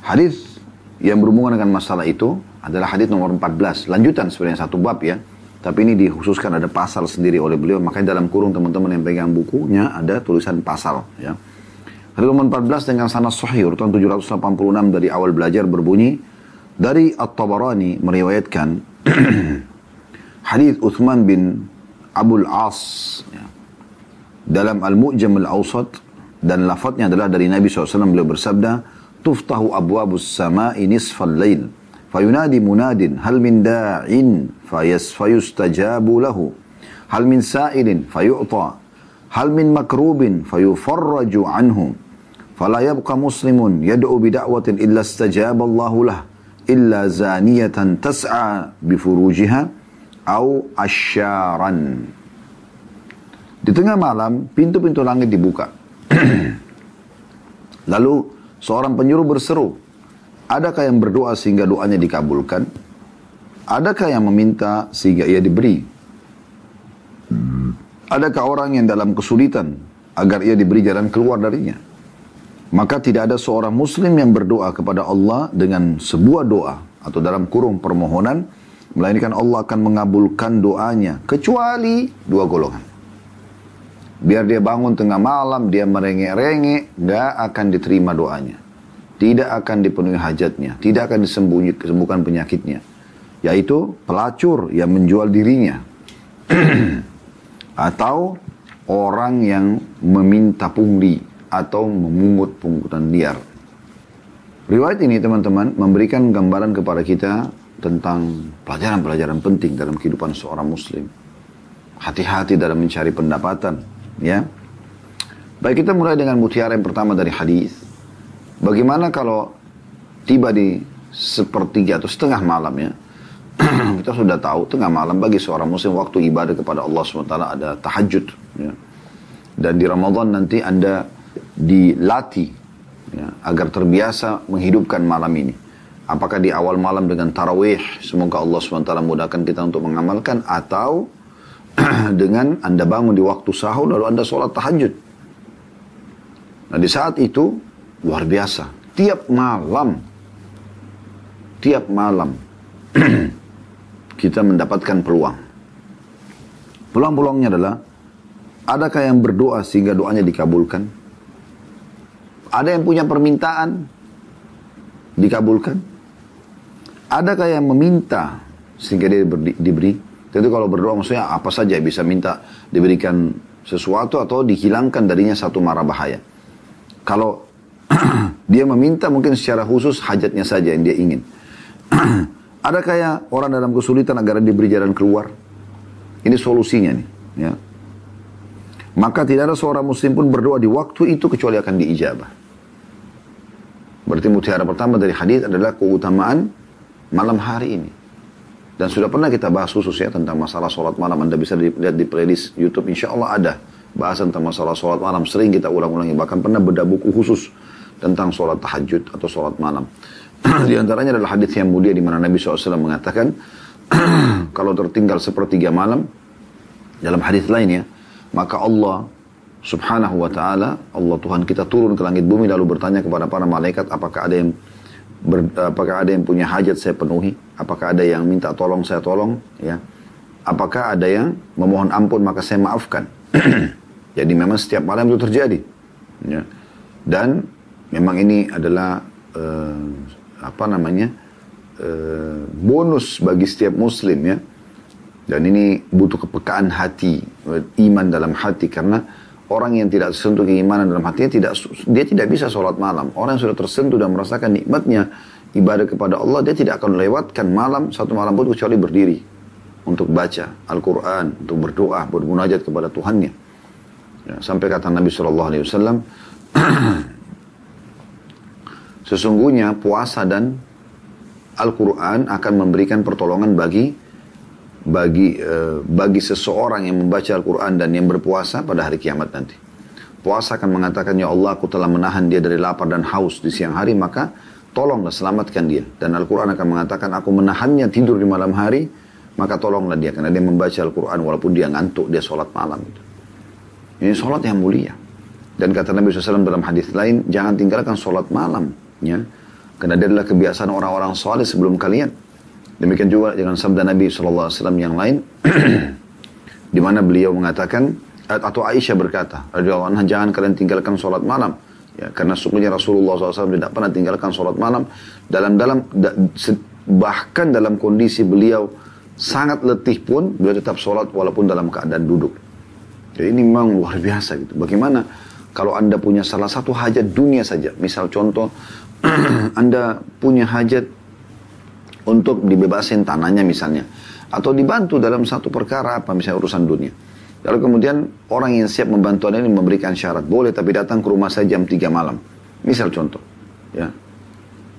Hadis yang berhubungan dengan masalah itu adalah hadis nomor 14 lanjutan sebenarnya satu bab ya. Tapi ini dikhususkan ada pasal sendiri oleh beliau. Makanya dalam kurung teman-teman yang pegang bukunya ada tulisan pasal ya. Hadis nomor 14 dengan sanad sahih urutan 786 dari awal belajar berbunyi dari At-Tabarani meriwayatkan hadis Uthman bin Abul As ya. dalam Al-Mu'jam Al-Awsat dan lafadznya adalah dari Nabi SAW beliau bersabda tuftahu abwabus sama'i nisfal lail fayunadi munadin hal min da'in fayas fayustajabu lahu hal min sa'ilin fayu'ta hal min makrubin fayufarraju fala yabqa muslimun yad'u bida'watin illa istajaba Allahu lah illa zaniyatan tas'a bifurujiha au asyaran. Di tengah malam, pintu-pintu langit dibuka. Lalu seorang penyuruh berseru, adakah yang berdoa sehingga doanya dikabulkan? Adakah yang meminta sehingga ia diberi? Adakah orang yang dalam kesulitan agar ia diberi jalan keluar darinya? Maka tidak ada seorang muslim yang berdoa kepada Allah dengan sebuah doa atau dalam kurung permohonan melainkan Allah akan mengabulkan doanya kecuali dua golongan. Biar dia bangun tengah malam, dia merengek-rengek, nggak akan diterima doanya. Tidak akan dipenuhi hajatnya, tidak akan disembuhkan penyakitnya. Yaitu pelacur yang menjual dirinya. atau orang yang meminta pungli atau memungut pungutan liar. Riwayat ini teman-teman memberikan gambaran kepada kita tentang pelajaran-pelajaran penting dalam kehidupan seorang muslim. Hati-hati dalam mencari pendapatan, Ya. Baik kita mulai dengan mutiara yang pertama dari hadis. Bagaimana kalau tiba di sepertiga atau setengah malam ya. kita sudah tahu tengah malam bagi seorang muslim waktu ibadah kepada Allah SWT ada tahajud. Ya. Dan di Ramadan nanti Anda dilatih ya, agar terbiasa menghidupkan malam ini. Apakah di awal malam dengan tarawih, semoga Allah SWT mudahkan kita untuk mengamalkan, atau dengan Anda bangun di waktu sahur lalu Anda sholat tahajud. Nah di saat itu luar biasa. Tiap malam, tiap malam kita mendapatkan peluang. Peluang-peluangnya adalah adakah yang berdoa sehingga doanya dikabulkan? Ada yang punya permintaan dikabulkan? Adakah yang meminta sehingga dia diberi? Tentu kalau berdoa maksudnya apa saja bisa minta diberikan sesuatu atau dihilangkan darinya satu mara bahaya. Kalau dia meminta mungkin secara khusus hajatnya saja yang dia ingin. Ada kayak orang dalam kesulitan agar diberi jalan keluar? Ini solusinya nih. Ya. Maka tidak ada seorang muslim pun berdoa di waktu itu kecuali akan diijabah. Berarti mutiara pertama dari hadis adalah keutamaan malam hari ini. Dan sudah pernah kita bahas khusus ya tentang masalah sholat malam. Anda bisa lihat di playlist YouTube. Insya Allah ada bahasan tentang masalah sholat malam. Sering kita ulang-ulangi. Bahkan pernah beda buku khusus tentang sholat tahajud atau sholat malam. di antaranya adalah hadis yang mulia di mana Nabi SAW mengatakan kalau tertinggal sepertiga malam dalam hadis lainnya maka Allah subhanahu wa ta'ala Allah Tuhan kita turun ke langit bumi lalu bertanya kepada para malaikat apakah ada yang ber, apakah ada yang punya hajat saya penuhi, apakah ada yang minta tolong saya tolong, ya. Apakah ada yang memohon ampun maka saya maafkan. Jadi memang setiap malam itu terjadi. Ya. Dan memang ini adalah uh, apa namanya uh, bonus bagi setiap muslim ya. Dan ini butuh kepekaan hati, iman dalam hati karena orang yang tidak tersentuh keimanan dalam hatinya tidak dia tidak bisa sholat malam. Orang yang sudah tersentuh dan merasakan nikmatnya ibadah kepada Allah, dia tidak akan lewatkan malam satu malam pun kecuali berdiri untuk baca Al-Quran, untuk berdoa, bermunajat kepada Tuhannya. Ya, sampai kata Nabi Shallallahu Alaihi Wasallam, sesungguhnya puasa dan Al-Quran akan memberikan pertolongan bagi bagi uh, bagi seseorang yang membaca Al-Quran dan yang berpuasa pada hari kiamat nanti. Puasa akan mengatakan, Ya Allah, aku telah menahan dia dari lapar dan haus di siang hari, maka tolonglah selamatkan dia. Dan Al-Quran akan mengatakan, aku menahannya tidur di malam hari, maka tolonglah dia. Karena dia membaca Al-Quran walaupun dia ngantuk, dia sholat malam. Ini sholat yang mulia. Dan kata Nabi SAW dalam hadis lain, jangan tinggalkan sholat malam. Ya. Karena dia adalah kebiasaan orang-orang soleh sebelum kalian. Demikian juga dengan sabda Nabi SAW yang lain, di mana beliau mengatakan, atau Aisyah berkata, anha, jangan kalian tinggalkan sholat malam. Ya, karena sungguhnya Rasulullah SAW tidak pernah tinggalkan sholat malam dalam dalam bahkan dalam kondisi beliau sangat letih pun beliau tetap sholat walaupun dalam keadaan duduk. Jadi ini memang luar biasa gitu. Bagaimana kalau anda punya salah satu hajat dunia saja, misal contoh anda punya hajat untuk dibebasin tanahnya misalnya. Atau dibantu dalam satu perkara apa misalnya urusan dunia. Lalu kemudian orang yang siap membantu anda ini memberikan syarat. Boleh tapi datang ke rumah saya jam 3 malam. Misal contoh. ya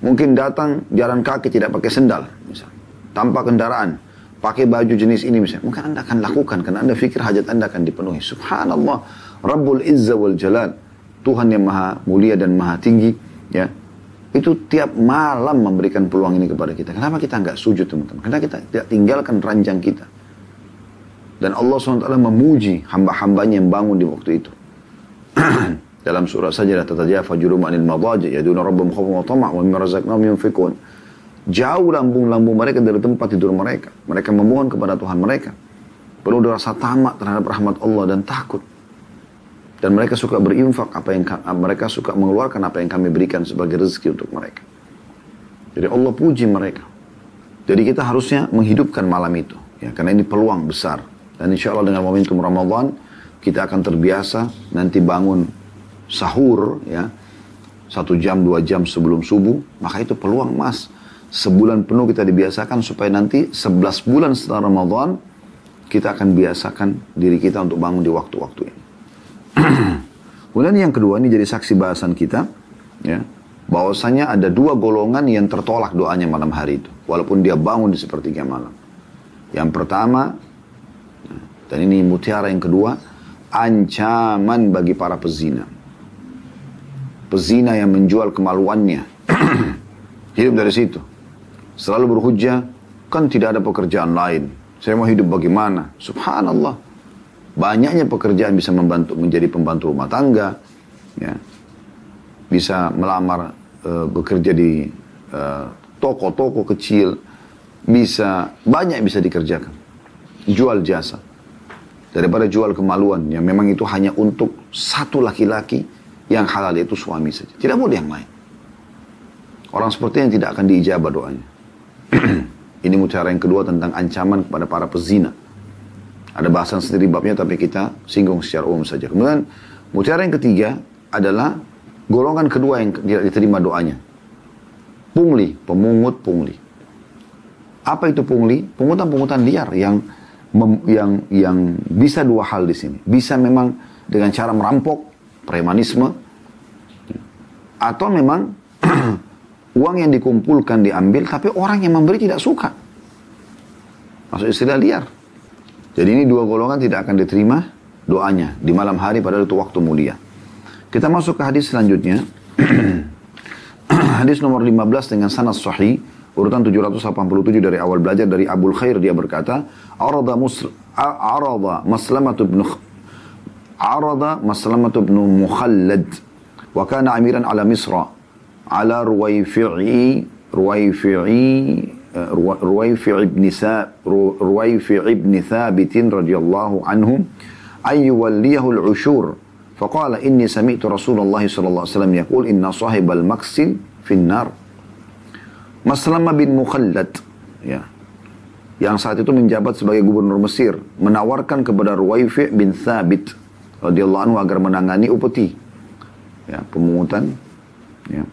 Mungkin datang jalan kaki tidak pakai sendal. Misal. Tanpa kendaraan. Pakai baju jenis ini misalnya. Mungkin anda akan lakukan. Karena anda pikir hajat anda akan dipenuhi. Subhanallah. Rabbul Izza wal Jalal. Tuhan yang maha mulia dan maha tinggi. Ya itu tiap malam memberikan peluang ini kepada kita. Kenapa kita nggak sujud teman-teman? Karena kita tidak tinggalkan ranjang kita. Dan Allah SWT memuji hamba-hambanya yang bangun di waktu itu. Dalam surah saja tatajafa jurum anil madaji yaduna rabbum khawfun wa tama' wa mimma razaqnahum yunfikun. Jauh lambung-lambung mereka dari tempat tidur mereka. Mereka memohon kepada Tuhan mereka. Perlu rasa tamak terhadap rahmat Allah dan takut. Dan mereka suka berinfak apa yang mereka suka mengeluarkan apa yang kami berikan sebagai rezeki untuk mereka. Jadi Allah puji mereka. Jadi kita harusnya menghidupkan malam itu. Ya, karena ini peluang besar. Dan insya Allah dengan momentum Ramadan, kita akan terbiasa nanti bangun sahur ya satu jam dua jam sebelum subuh maka itu peluang mas sebulan penuh kita dibiasakan supaya nanti sebelas bulan setelah Ramadan kita akan biasakan diri kita untuk bangun di waktu-waktu ini. Kemudian yang kedua ini jadi saksi bahasan kita ya bahwasanya ada dua golongan yang tertolak doanya malam hari itu walaupun dia bangun di sepertiga malam. Yang pertama dan ini mutiara yang kedua ancaman bagi para pezina. Pezina yang menjual kemaluannya. hidup dari situ. Selalu berhujah, kan tidak ada pekerjaan lain. Saya mau hidup bagaimana? Subhanallah. Banyaknya pekerjaan bisa membantu menjadi pembantu rumah tangga, ya. bisa melamar uh, bekerja di eh, toko-toko kecil, bisa banyak bisa dikerjakan, jual jasa daripada jual kemaluan yang memang itu hanya untuk satu laki-laki yang halal itu suami saja, tidak boleh yang lain. Orang seperti yang tidak akan diijabah doanya. Ini mutiara yang kedua tentang ancaman kepada para pezina. Ada bahasan sendiri babnya tapi kita singgung secara umum saja. Kemudian mutiara yang ketiga adalah golongan kedua yang tidak diterima doanya. Pungli, pemungut pungli. Apa itu pungli? Pungutan-pungutan liar yang mem, yang yang bisa dua hal di sini. Bisa memang dengan cara merampok, premanisme, atau memang uang yang dikumpulkan diambil tapi orang yang memberi tidak suka. Masuk istilah liar. Jadi ini dua golongan tidak akan diterima doanya di malam hari pada itu waktu mulia. Kita masuk ke hadis selanjutnya. hadis nomor 15 dengan sanad sahih urutan 787 dari awal belajar dari Abul Khair dia berkata, "Arada arada Maslamah bin arada Maslamah bin Mukhallad wa kana amiran ala Misra ala Ruwayfi'i Ruwayfi'i رويفع بن رويفع بن ثابت رضي الله عنه أن يوليه العشور فقال إني سمعت رسول الله صلى الله عليه وسلم يقول إن صاحب المكسل في النار Maslamah bin Mukhallad ya, yang saat itu menjabat sebagai gubernur Mesir menawarkan kepada Ruwaifi bin Thabit radhiyallahu anhu agar menangani upeti ya, pemungutan ya,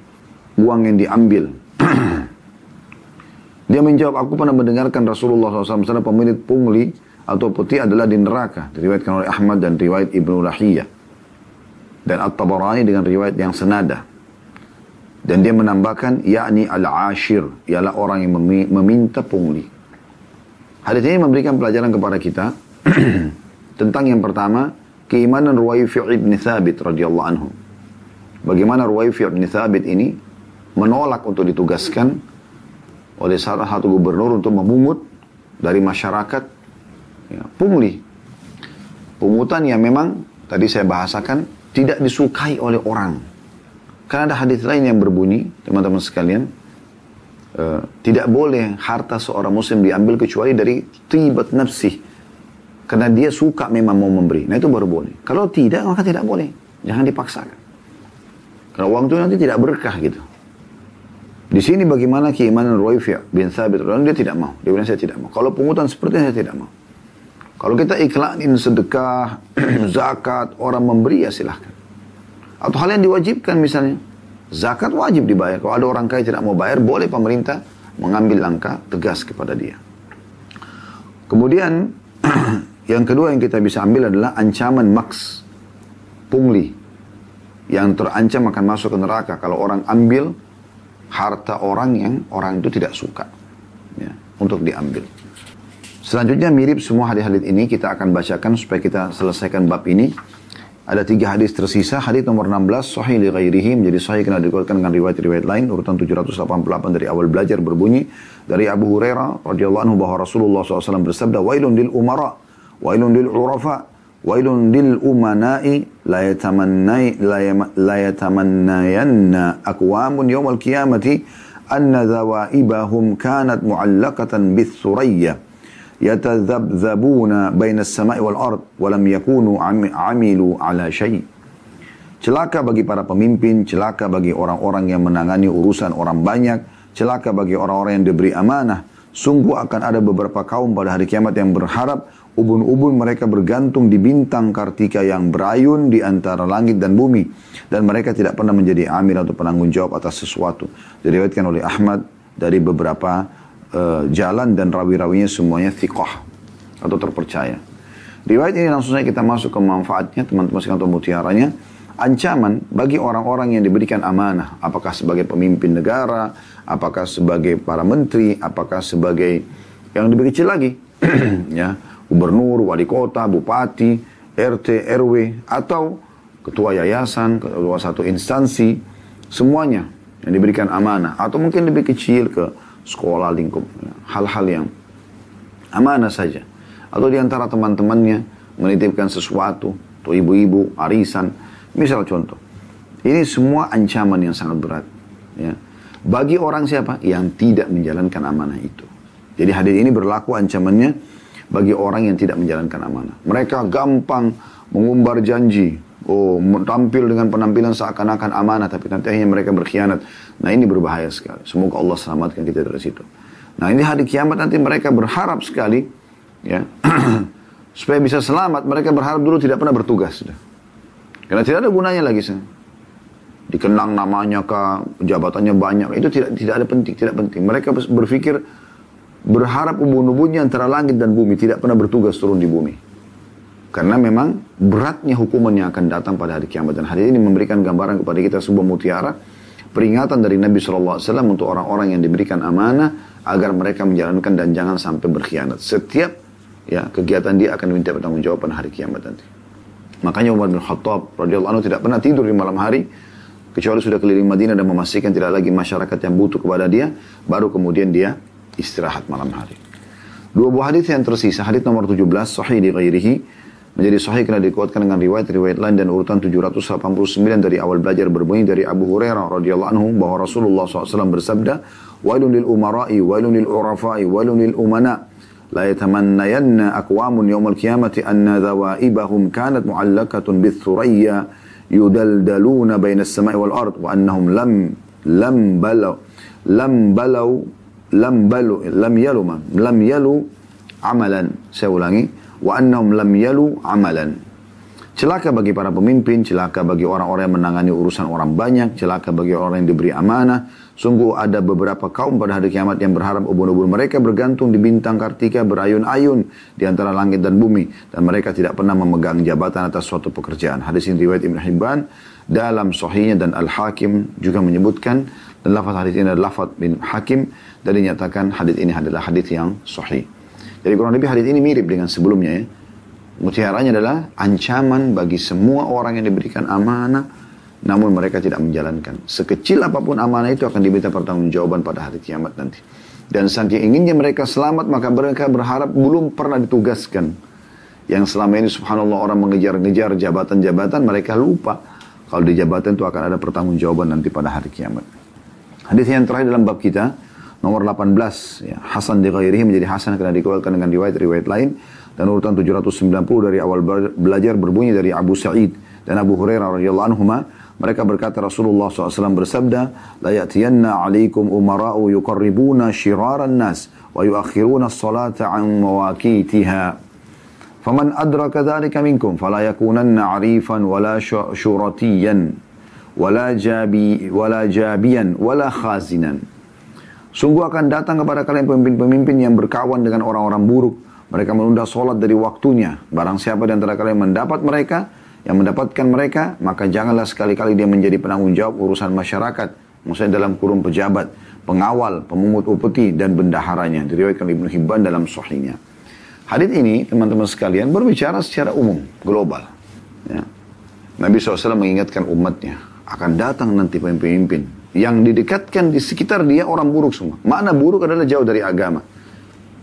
uang yang diambil. Dia menjawab, aku pernah mendengarkan Rasulullah SAW sana pemilik pungli atau putih adalah di neraka. Diriwayatkan oleh Ahmad dan riwayat Ibnu Lahiyah. Dan At-Tabarani dengan riwayat yang senada. Dan dia menambahkan, yakni al-ashir, ialah orang yang meminta pungli. Hadis ini memberikan pelajaran kepada kita tentang yang pertama, keimanan Ruwaifi' ibn Thabit radhiyallahu anhu. Bagaimana Ruwaifi' ibn Thabit ini menolak untuk ditugaskan oleh salah satu gubernur untuk memungut dari masyarakat ya, pungli. Pungutan yang memang tadi saya bahasakan tidak disukai oleh orang. Karena ada hadis lain yang berbunyi, teman-teman sekalian, uh, tidak boleh harta seorang muslim diambil kecuali dari tibat nafsih. Karena dia suka memang mau memberi. Nah itu baru boleh. Kalau tidak, maka tidak boleh. Jangan dipaksakan. Karena uang itu nanti tidak berkah gitu. Di sini bagaimana keimanan Ruwaifi' bin Thabit dia tidak mau. Dia bilang saya tidak mau. Kalau pungutan seperti ini saya tidak mau. Kalau kita iklanin sedekah, zakat, orang memberi ya silahkan. Atau hal yang diwajibkan misalnya. Zakat wajib dibayar. Kalau ada orang kaya tidak mau bayar, boleh pemerintah mengambil langkah tegas kepada dia. Kemudian yang kedua yang kita bisa ambil adalah ancaman maks. Pungli. Yang terancam akan masuk ke neraka. Kalau orang ambil harta orang yang orang itu tidak suka ya, untuk diambil. Selanjutnya mirip semua hadis-hadis ini kita akan bacakan supaya kita selesaikan bab ini. Ada tiga hadis tersisa. Hadis nomor 16 sahih li ghairihi menjadi sahih karena dikuatkan dengan riwayat-riwayat lain urutan 788 dari awal belajar berbunyi dari Abu Hurairah radhiyallahu anhu bahwa Rasulullah SAW bersabda wailun lil umara wailun lil urafa wailun lil umana'i la yatamannai la yawmal qiyamati anna dhawaibahum kanat mu'allaqatan bis surayya yatadhabdhabuna baina as-sama'i wal ard wa lam yakunu amilu ala shay Celaka bagi para pemimpin, celaka bagi orang-orang yang menangani urusan orang banyak, celaka bagi orang-orang yang diberi amanah. Sungguh akan ada beberapa kaum pada hari kiamat yang berharap ubun-ubun mereka bergantung di bintang kartika yang berayun di antara langit dan bumi. Dan mereka tidak pernah menjadi amir atau penanggung jawab atas sesuatu. Diriwayatkan oleh Ahmad dari beberapa uh, jalan dan rawi-rawinya semuanya thiqah atau terpercaya. Riwayat ini langsung saja kita masuk ke manfaatnya teman-teman sekalian atau mutiaranya ancaman bagi orang-orang yang diberikan amanah, apakah sebagai pemimpin negara, apakah sebagai para menteri, apakah sebagai yang lebih kecil lagi, ya, gubernur, wali kota, bupati, RT, RW, atau ketua yayasan, ketua satu instansi, semuanya yang diberikan amanah, atau mungkin lebih kecil ke sekolah lingkup, hal-hal yang amanah saja, atau di antara teman-temannya menitipkan sesuatu, atau ibu-ibu, arisan, Misal contoh, ini semua ancaman yang sangat berat. Ya. Bagi orang siapa? Yang tidak menjalankan amanah itu. Jadi hadis ini berlaku ancamannya bagi orang yang tidak menjalankan amanah. Mereka gampang mengumbar janji. Oh, tampil dengan penampilan seakan-akan amanah, tapi nanti akhirnya mereka berkhianat. Nah ini berbahaya sekali. Semoga Allah selamatkan kita dari situ. Nah ini hari kiamat nanti mereka berharap sekali, ya, supaya bisa selamat. Mereka berharap dulu tidak pernah bertugas. Sudah. Karena tidak ada gunanya lagi sih. Dikenang namanya ke jabatannya banyak. Itu tidak tidak ada penting, tidak penting. Mereka berpikir berharap ubun-ubunnya antara langit dan bumi tidak pernah bertugas turun di bumi. Karena memang beratnya hukuman yang akan datang pada hari kiamat. Dan hari ini memberikan gambaran kepada kita sebuah mutiara. Peringatan dari Nabi SAW untuk orang-orang yang diberikan amanah agar mereka menjalankan dan jangan sampai berkhianat. Setiap ya kegiatan dia akan diminta pertanggung jawaban hari kiamat nanti. Makanya Umar bin Khattab radhiyallahu tidak pernah tidur di malam hari kecuali sudah keliling Madinah dan memastikan tidak lagi masyarakat yang butuh kepada dia, baru kemudian dia istirahat malam hari. Dua buah hadis yang tersisa, hadis nomor 17 sahih di ghairihi menjadi sahih karena dikuatkan dengan riwayat-riwayat lain dan urutan 789 dari awal belajar berbunyi dari Abu Hurairah radhiyallahu anhu bahwa Rasulullah SAW bersabda, "Wailun lil umara'i, wailun lil urafa'i, wailun lil umana." لا يتمنين أقوام يوم القيامة أن ذوائبهم كانت معلقة بالثريا يدلدلون بين السماء والأرض وأنهم لم لم بلوا لم بلوا lam balu lam yalu lam yalu amalan. Saya ulangi. Wa annahum lam yalu amalan. Celaka bagi para pemimpin celaka bagi orang-orang yang menangani urusan orang banyak celaka bagi orang yang diberi amanah. Sungguh ada beberapa kaum pada hari kiamat yang berharap ubun-ubun mereka bergantung di bintang kartika berayun-ayun di antara langit dan bumi. Dan mereka tidak pernah memegang jabatan atas suatu pekerjaan. Hadis ini riwayat Ibn Hibban. Dalam sahihnya dan Al Hakim juga menyebutkan dan lafaz hadis ini adalah lafaz bin Hakim dan dinyatakan hadis ini adalah hadis yang sahih. Jadi kurang lebih hadis ini mirip dengan sebelumnya ya. Mutiaranya adalah ancaman bagi semua orang yang diberikan amanah, namun mereka tidak menjalankan. Sekecil apa pun amanah itu akan diminta pertanggungjawaban pada hari kiamat nanti. Dan saking inginnya mereka selamat, maka mereka berharap belum pernah ditugaskan. Yang selama ini subhanallah orang mengejar-ngejar jabatan-jabatan, mereka lupa. Kalau di jabatan itu akan ada pertanggungjawaban nanti pada hari kiamat. Hadis yang terakhir dalam bab kita, nomor 18, ya, Hasan di ghairihi menjadi Hasan karena dikeluarkan dengan riwayat-riwayat lain. Dan urutan 790 dari awal belajar berbunyi dari Abu Sa'id dan Abu Hurairah radhiyallahu anhu mereka berkata Rasulullah SAW bersabda la ya'tiyanna 'alaikum umara'u yuqarribuna shiraran nas wa yuakhiruna as-salata 'an mawaqitiha. Faman adraka dhalika minkum fala yakunanna 'arifan wala syuratiyan wala jabi wala jabiyan wala khazinan Sungguh akan datang kepada kalian pemimpin-pemimpin yang berkawan dengan orang-orang buruk mereka menunda sholat dari waktunya. Barang siapa di antara kalian mendapat mereka, yang mendapatkan mereka, maka janganlah sekali-kali dia menjadi penanggung jawab urusan masyarakat. Maksudnya dalam kurung pejabat, pengawal, pemungut upeti, dan bendaharanya. Diriwayatkan Ibnu Hibban dalam sahihnya. Hadith ini, teman-teman sekalian, berbicara secara umum, global. Ya. Nabi SAW mengingatkan umatnya, akan datang nanti pemimpin yang didekatkan di sekitar dia orang buruk semua. Makna buruk adalah jauh dari agama.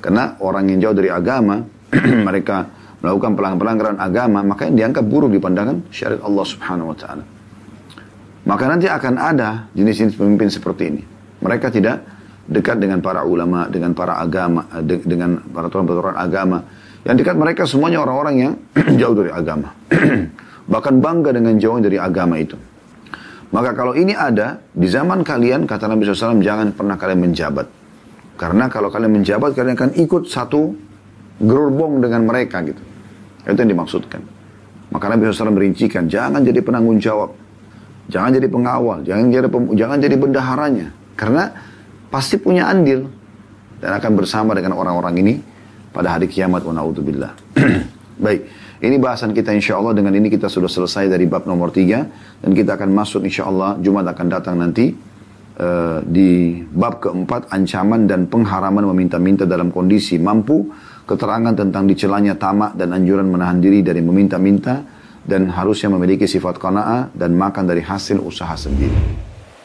Karena orang yang jauh dari agama, mereka melakukan pelanggaran agama, maka yang dianggap buruk di pandangan syariat Allah subhanahu wa ta'ala. Maka nanti akan ada jenis-jenis pemimpin seperti ini. Mereka tidak dekat dengan para ulama, dengan para agama, de dengan para tuan-tuan agama. Yang dekat mereka semuanya orang-orang yang jauh dari agama. Bahkan bangga dengan jauh dari agama itu. Maka kalau ini ada, di zaman kalian, kata Nabi SAW, jangan pernah kalian menjabat. Karena kalau kalian menjabat, kalian akan ikut satu gerbong dengan mereka gitu. Itu yang dimaksudkan. Maka Nabi SAW merincikan, jangan jadi penanggung jawab. Jangan jadi pengawal, jangan jadi pem, jangan jadi bendaharanya. Karena pasti punya andil dan akan bersama dengan orang-orang ini pada hari kiamat wa. Baik, ini bahasan kita insya Allah dengan ini kita sudah selesai dari bab nomor tiga. Dan kita akan masuk insya Allah Jumat akan datang nanti uh, di bab keempat. Ancaman dan pengharaman meminta-minta dalam kondisi mampu. Keterangan tentang dicelanya tamak dan anjuran menahan diri dari meminta-minta. Dan harusnya memiliki sifat qanaah dan makan dari hasil usaha sendiri.